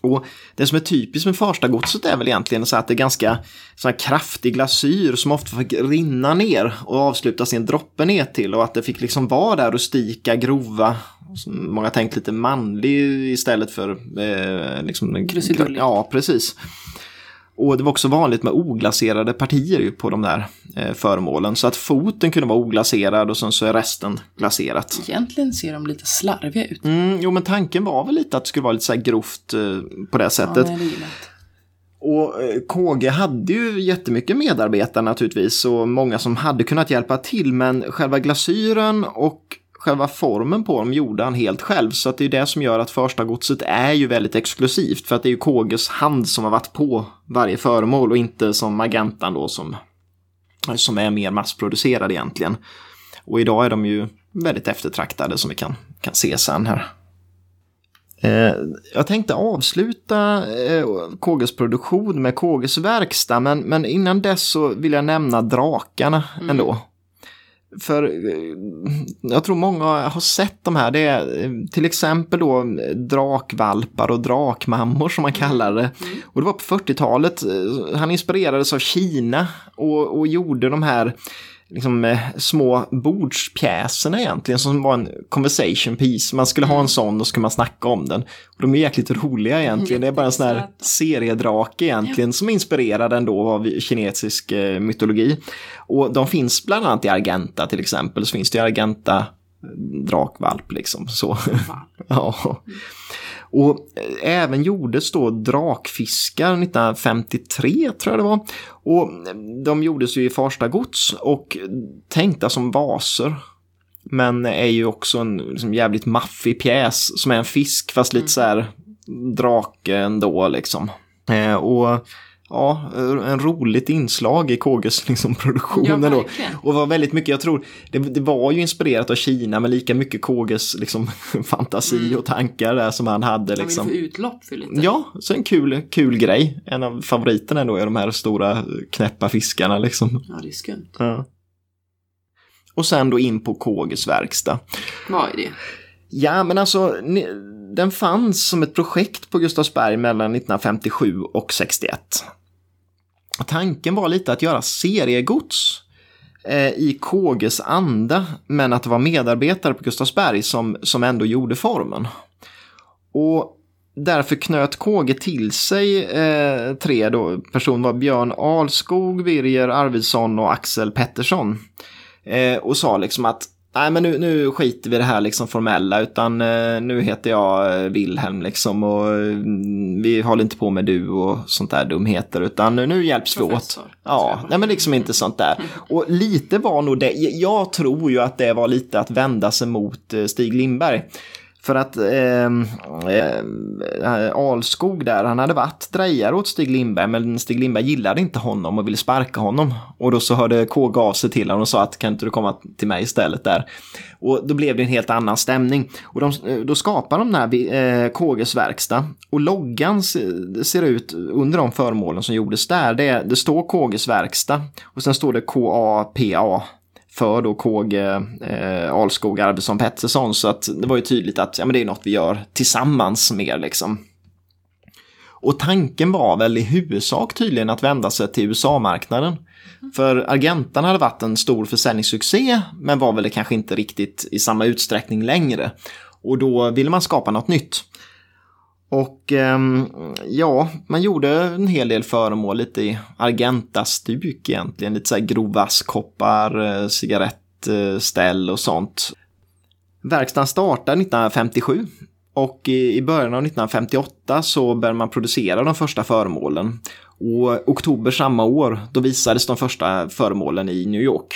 Och det som är typiskt med Farstagodset är väl egentligen så att det är ganska så kraftig glasyr som ofta fick rinna ner och avslutas i en droppe ner till och att det fick liksom vara där rustika, grova, som många tänkt lite manlig istället för eh, liksom. Ja, precis. Och det var också vanligt med oglaserade partier ju på de där eh, föremålen. Så att foten kunde vara oglaserad och sen så är resten glaserat. Egentligen ser de lite slarviga ut. Mm, jo, men tanken var väl lite att det skulle vara lite så här grovt eh, på det Ja, sättet. nej, det. Och eh, KG hade ju jättemycket medarbetare naturligtvis och många som hade kunnat hjälpa till men själva glasyren och själva formen på dem gjorde han helt själv så att det är det som gör att första godset är ju väldigt exklusivt för att det är ju KGs hand som har varit på varje föremål och inte som Magentan då som, som är mer massproducerad egentligen. Och idag är de ju väldigt eftertraktade som vi kan, kan se sen här. Eh, jag tänkte avsluta eh, KGs produktion med KGs verkstad, men, men innan dess så vill jag nämna drakarna ändå. För eh, jag tror många har sett de här. Det är eh, till exempel då eh, drakvalpar och drakmammor som man kallar det. Och det var på 40-talet. eh, Han inspirerades av Kina och, och gjorde de här liksom, eh, små bordspjäserna egentligen som var en conversation piece. Man skulle ha en sån och så skulle man snacka om den. Och de är jäkligt roliga egentligen. Det är bara en sån här seriedrake egentligen som är inspirerad ändå av kinesisk eh, mytologi. Och de finns bland annat i Argenta till exempel. Så finns det i Argenta eh, drakvalp liksom. Så. ja. Och eh, även gjordes då drakfiskar 1953 tror jag det var. Och eh, de gjordes ju i Farsta gods och tänkta som vaser. Men är ju också en liksom, jävligt maffig pjäs som är en fisk fast lite så här drake ändå liksom. Eh, och ja, en roligt inslag i KGs liksom, produktion. Ja, och var väldigt mycket, jag tror, det, det, var ju inspirerat av Kina men lika mycket KGs liksom, fantasi mm. och tankar där som han hade. Liksom. Han ville få utlopp för lite. Ja, så en kul, kul grej. En av favoriterna ändå är de här stora knäppa fiskarna liksom. Ja, det är skumt. Ja. Och sen då in på KGs verkstad. Vad är det? Ja, men alltså, den fanns som ett projekt på Gustavsberg mellan 1957 och 61. Tanken var lite att göra seriegods eh, i KGs anda, men att det var medarbetare på Gustavsberg som, som ändå gjorde formen. Och därför knöt KG till sig eh, tre då, personer, var Björn Alskog, Birger Arvidsson och Axel Pettersson. Eh, och sa liksom att nej men nu, nu skiter vi i det här liksom formella utan eh, nu heter jag eh, Wilhelm liksom och mm, vi håller inte på med du och sånt där dumheter utan nu, nu hjälps Professor. vi åt. Ja, nej men liksom inte sånt där. Och lite var nog det, jag tror ju att det var lite att vända sig mot eh, Stig Lindberg. För att ehm, eh, Alskog där, han hade varit drejare åt Stig Lindberg men Stig Lindberg gillade inte honom och ville sparka honom. Och då så hörde KG av sig till honom och sa att kan inte du komma till mig istället där. Och då blev det en helt annan stämning. Och de, eh, då skapar de den här eh, KGs verkstad. Och loggan ser ut under de föremålen som gjordes där. Det, det står KGs verkstad och sen står det KAPA för då KG eh, Alskog Arvidsson Pettersson. Så att det var ju tydligt att ja, men det är något vi gör tillsammans mer liksom. Och tanken var väl i huvudsak tydligen att vända sig till USA-marknaden. För Argentan hade varit en stor försäljningssuccé men var väl kanske inte riktigt i samma utsträckning längre. Och då ville man skapa något nytt. Och ehm, ja, man gjorde en hel del föremål lite i Argenta-stuk egentligen. Lite så här grovvaskkoppar, eh, cigarettställ och sånt. Verkstaden startade 1957 och i början av 1958 så började man producera de första föremålen. Och oktober samma år, då visades de första föremålen i New York.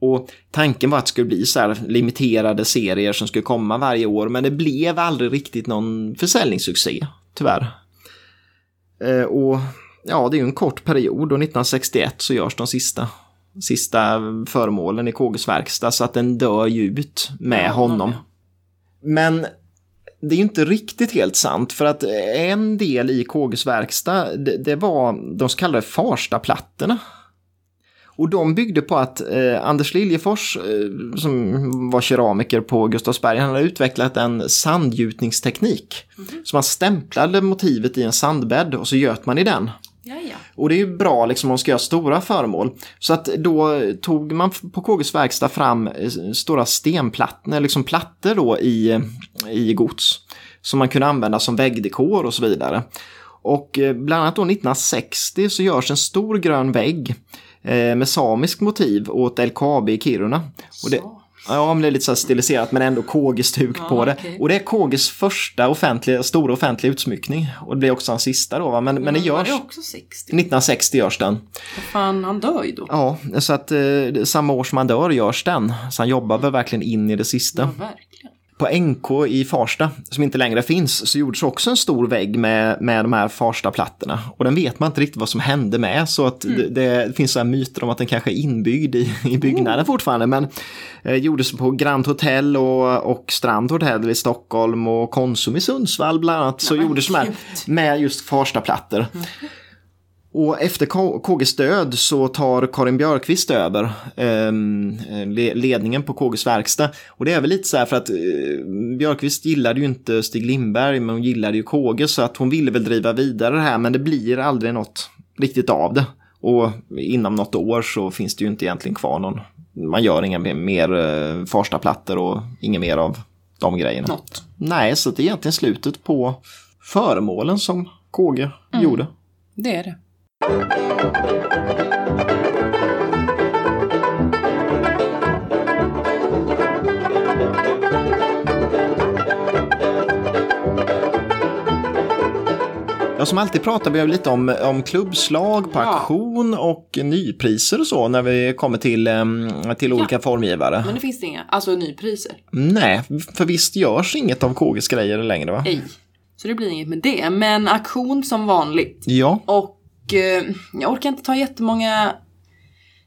Och tanken var att det skulle bli så här limiterade serier som skulle komma varje år, men det blev aldrig riktigt någon försäljningssuccé, tyvärr. Eh, och ja, det är ju en kort period och 1961 så görs de sista, sista föremålen i KGs verkstad så att den dör ju ut med honom. Men det är ju inte riktigt helt sant för att en del i KGs verkstad det, det var de så kallade Farstaplattorna och de byggde på att eh, Anders Liljefors, eh, som var keramiker på Gustavsberg, han hade utvecklat en sandgjutningsteknik. Mm. Så man stämplade motivet i en sandbädd och så göt man i den. Jaja. Och det är ju bra liksom om man ska göra stora föremål. Så att då tog man på KGs verkstad fram eh, stora stenplattor, liksom plattor då i, i gods. Som man kunde använda som väggdekor och så vidare. Och eh, bland annat då 1960 så görs en stor grön vägg Eh, med samisk motiv åt LKAB i Kiruna. Och det, Ja, men det är lite så stiliserat men ändå KG-stuk ja, på det. Okay. Och det är KGs första offentliga, stora offentliga utsmyckning. Och det blir också hans sista då va? Men, ja, men det görs... Var det också 60? 1960 görs den. Vad fan, han dör ju då. Ja, så att eh, samma år som han dör görs den. Så han jobbar väl verkligen in i det sista. Ja, på NK i Farsta, som inte längre finns, så gjordes också en stor vägg med, med de här Farsta-plattorna. Och den vet man inte riktigt vad som hände med, så att mm. det, det, finns så här myter om att den kanske är inbyggd i, i byggnaden oh. fortfarande. Men eh, gjordes på Grand Hotel och, och Strand Hotel i Stockholm och Konsum i Sundsvall bland annat. Så ja, gjordes de här med just Farsta-plattor. Mm. Och efter KGs död så tar Karin Björkqvist över eh, ledningen på KGs verkstad. Och det är väl lite så här för att eh, Björkqvist gillade ju inte Stig Lindberg men hon gillade ju KG så att hon ville väl driva vidare det här men det blir aldrig något riktigt av det. Och inom något år så finns det ju inte egentligen kvar någon. Man gör inga mer, mer eh, Farstaplattor och inget mer av de grejerna. Något. Nej, så det är egentligen slutet på föremålen som KG gjorde. Det är det. Ja, som alltid pratar vi lite om, om klubbslag på Ja. auktion och nypriser och så när vi kommer till, till olika formgivare. Men det finns det inga. Alltså nypriser. Nej, för visst görs inget av KGs grejer längre va? Ej. Så det blir inget med det. Men auktion som vanligt. Ja, Och jag orkar inte ta jättemånga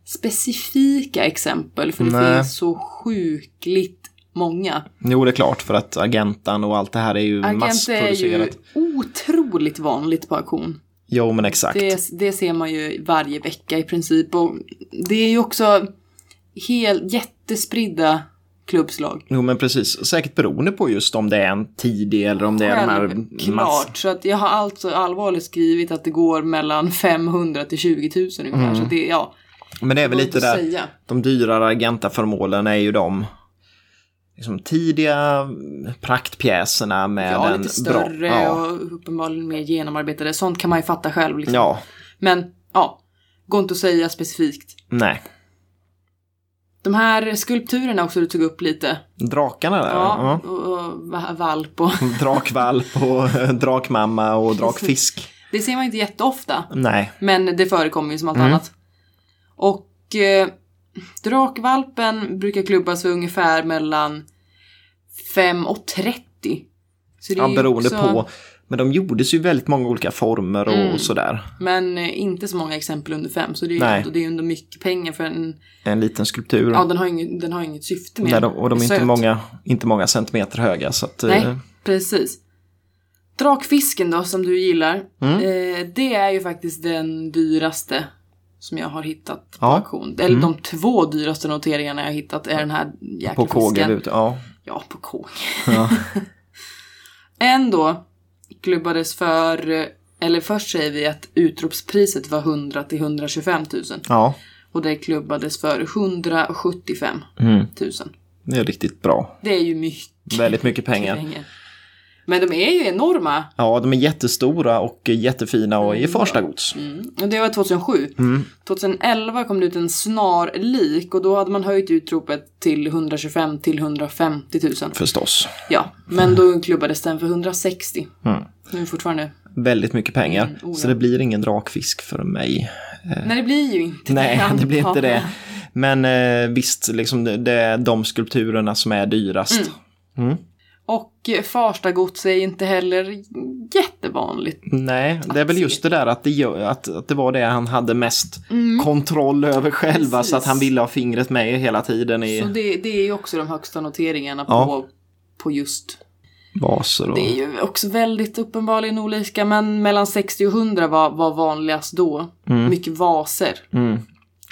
specifika exempel. För det Nej. finns så sjukligt många. jo det är klart för att Agentan och allt det här är ju Agent är massproducerat. ju otroligt vanligt på auktion. Jo men exakt. Det, det ser man ju varje vecka i princip. Och det är ju också helt jättespridda klubbslag. Jo men precis, säkert beroende på just om det är en tidig eller om det är de här mass... Självklart. Så att jag har alltså allvarligt skrivit att det går mellan 500 till 20 000 ungefär. Mm. Så det, ja. Men det är väl lite där, säga. de dyrare Agenta-föremålen är ju de liksom, tidiga praktpjäserna med Ja, en lite större bra... Ja, och uppenbarligen mer genomarbetade. Sånt kan man ju fatta själv. Liksom. ja, Men ja, går inte att säga specifikt. nej. De här skulpturerna också du tog upp lite. Drakarna där. Ja, Ja. och, och va- valp och... Drakvalp och eh, drakmamma och drakfisk. Det ser man inte jätteofta. Nej, Men det förekommer ju som allt Mm. annat. Och eh, drakvalpen brukar klubbas för ungefär mellan 5 och 30. Så det ja, beroende också, på. Men de gjordes ju väldigt många olika former och Mm. sådär. Men eh, inte så många exempel under 5. Så det är ju Nej. det är ju ändå mycket pengar för en... En liten skulptur. Ja, den har, inget, den har inget syfte med Nej, de, och de är inte söt. många, inte många centimeter höga. Så att, eh, Nej, precis. Drakfisken då, som du gillar. Mm. Eh, det är ju faktiskt den dyraste som jag har hittat på Ja. auktion. Eller de två dyraste noteringarna jag har hittat är den här jäkla på KG. fisken. ute, Ja. Ja, på KG. Ja. En då klubbades för, eller först säger vi att utropspriset var 100 till 125 000. ja. Och det klubbades för 175 Mm. 000. Det är riktigt bra. Det är ju mycket Väldigt mycket pengar. Men de är ju enorma. Ja, de är jättestora och jättefina och i första gods. Mm. Och det var 2007. Mm. 2011 kom det ut en snarlik och då hade man höjt utropet till 125 till 150 000. Förstås. Ja, men då klubbades den för 160. Mm. Nu fortfarande. Väldigt mycket pengar. Mm, oh ja. Så det blir ingen drakfisk för mig. Nej, det blir ju inte Nej, det. det blir inte det. Men eh, visst, liksom det, det är de skulpturerna som är dyrast. Mm. Och Farstagods är inte heller jättevanligt. Nej, det är väl just det där att det, att, att det var det han hade mest kontroll över själva. Så Mm. Precis. att han ville ha fingret med hela tiden i Så det, det är ju också de högsta noteringarna på, Ja. på just. vaser. Och, Det är ju också väldigt uppenbarligen olika, men mellan 60 och 100 var, var vanligast då. Mycket vaser. mm,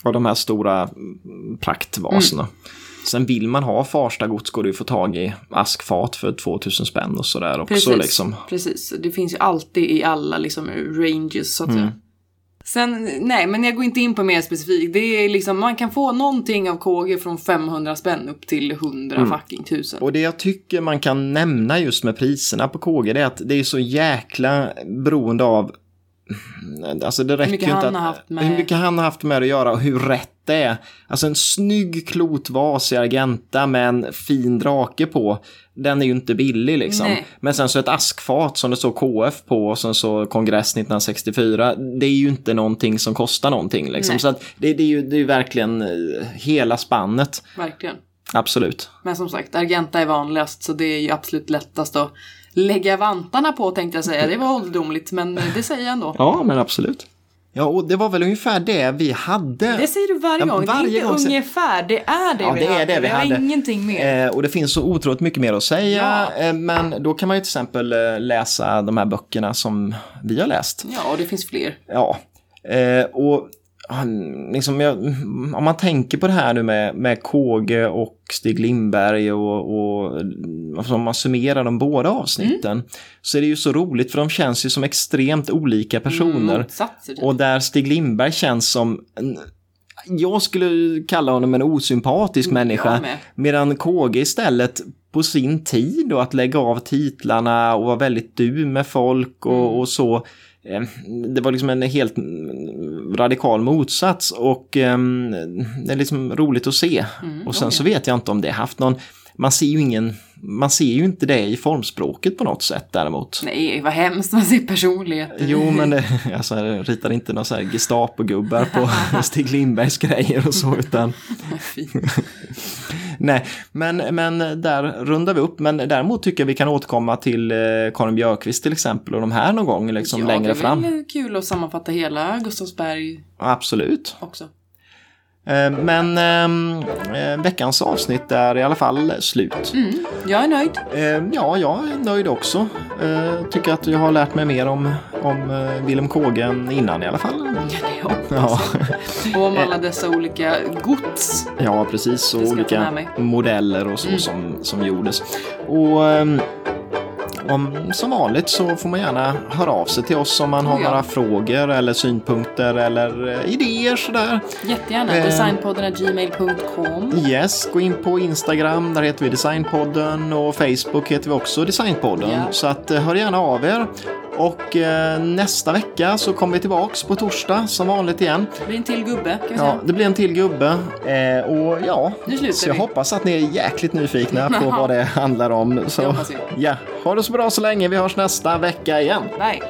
och de här stora mm, praktvaserna. Sen vill man ha Farsta gods går det ju att få tag i askfat för 2000 spänn och sådär också. Precis, Liksom. precis. Det finns ju alltid i alla liksom ranges så att Mm. säga. Sen, nej, men jag går inte in på mer specifikt. Det är liksom, man kan få någonting av KG från 500 spänn upp till 100 Mm. fucking tusen. Och det jag tycker man kan nämna just med priserna på KG det är att det är så jäkla beroende av Alltså det räcker ju inte att, hur mycket han har haft med det att göra och hur rätt det är. Alltså en snygg klotvas i Argenta med en fin drake på. Den är ju inte billig liksom. Nej. Men sen så ett askfat som det står KF på och sen så kongress 1964. Det är ju inte någonting som kostar någonting liksom. Nej. Så att det, det är ju det är verkligen eh, hela spannet. Verkligen. Absolut. Men som sagt, Argenta är vanligast så det är ju absolut lättast att lägga vantarna på tänkte jag säga. Det var ålderdomligt men det säger jag ändå. Ja, men absolut. Ja, och det var väl ungefär det vi hade. Det säger du varje Ja, gång. varje det är inte gång ungefär, det är det Ja, vi det är hade. det vi hade. ingenting mer. Eh, och det finns så otroligt mycket mer att säga. Ja. Eh, men då kan man ju till exempel eh, läsa de här böckerna som vi har läst. Ja, och det finns fler. Ja. Eh, och han, liksom, jag, om man tänker på det här nu med, med Kåge och Stig Lindberg och, och alltså om man summerar de båda avsnitten Mm. så är det ju så roligt för de känns ju som extremt olika personer. Motsatser. typ. Och där Stig Lindberg känns som en, jag skulle kalla honom en osympatisk människa. Jag med. Medan KG istället på sin tid då att lägga av titlarna och vara väldigt du med folk och, Mm. och så. Eh, Det var liksom en helt radikal motsats och ehm, det är liksom roligt att se. Mm, Och sen oj. så vet jag inte om det haft någon, man ser ju ingen, man ser ju inte det i formspråket på något sätt däremot. Nej, vad hemskt man ser personlighet. Jo, men det, alltså, jag ritar inte några så här Gestapo-gubbar på Stig Lindbergs grejer och så, utan nej, men, men där rundar vi upp. Men däremot tycker jag vi kan återkomma till eh, Karin Björkqvist till exempel och de här någon gång liksom ja, längre det är fram. väl kul att sammanfatta hela Gustavsberg Absolut. också. Eh, Men ehm, eh, veckans avsnitt är i alla fall slut. Mm, jag är nöjd. Eh, Ja, jag är nöjd också. Eh, Tycker att jag har lärt mig mer om, om eh, Willem Kåge än innan i alla fall. Ja, det Ja. Och om alla dessa olika gods. Ja, precis. Och olika modeller och så Mm. som, som gjordes. Och ehm, om, som vanligt så får man gärna höra av sig till oss om man har Oh ja. några frågor eller synpunkter eller eh, idéer sådär. Jättegärna. Eh. Designpodden gmail.com. Yes, gå in på Instagram, där heter vi Designpodden och Facebook heter vi också Designpodden. Ja. Så att eh, hör gärna av er. Och eh, nästa vecka så kommer vi tillbaks på torsdag som vanligt igen. Det blir en till gubbe, kan vi Ja, säga. det blir en till gubbe. Eh, och ja, Nu slutar så jag vi. hoppas att ni är jäkligt nyfikna på vad det handlar om. Så, ja, ha det så bra så länge. Vi hörs nästa vecka igen. Bye.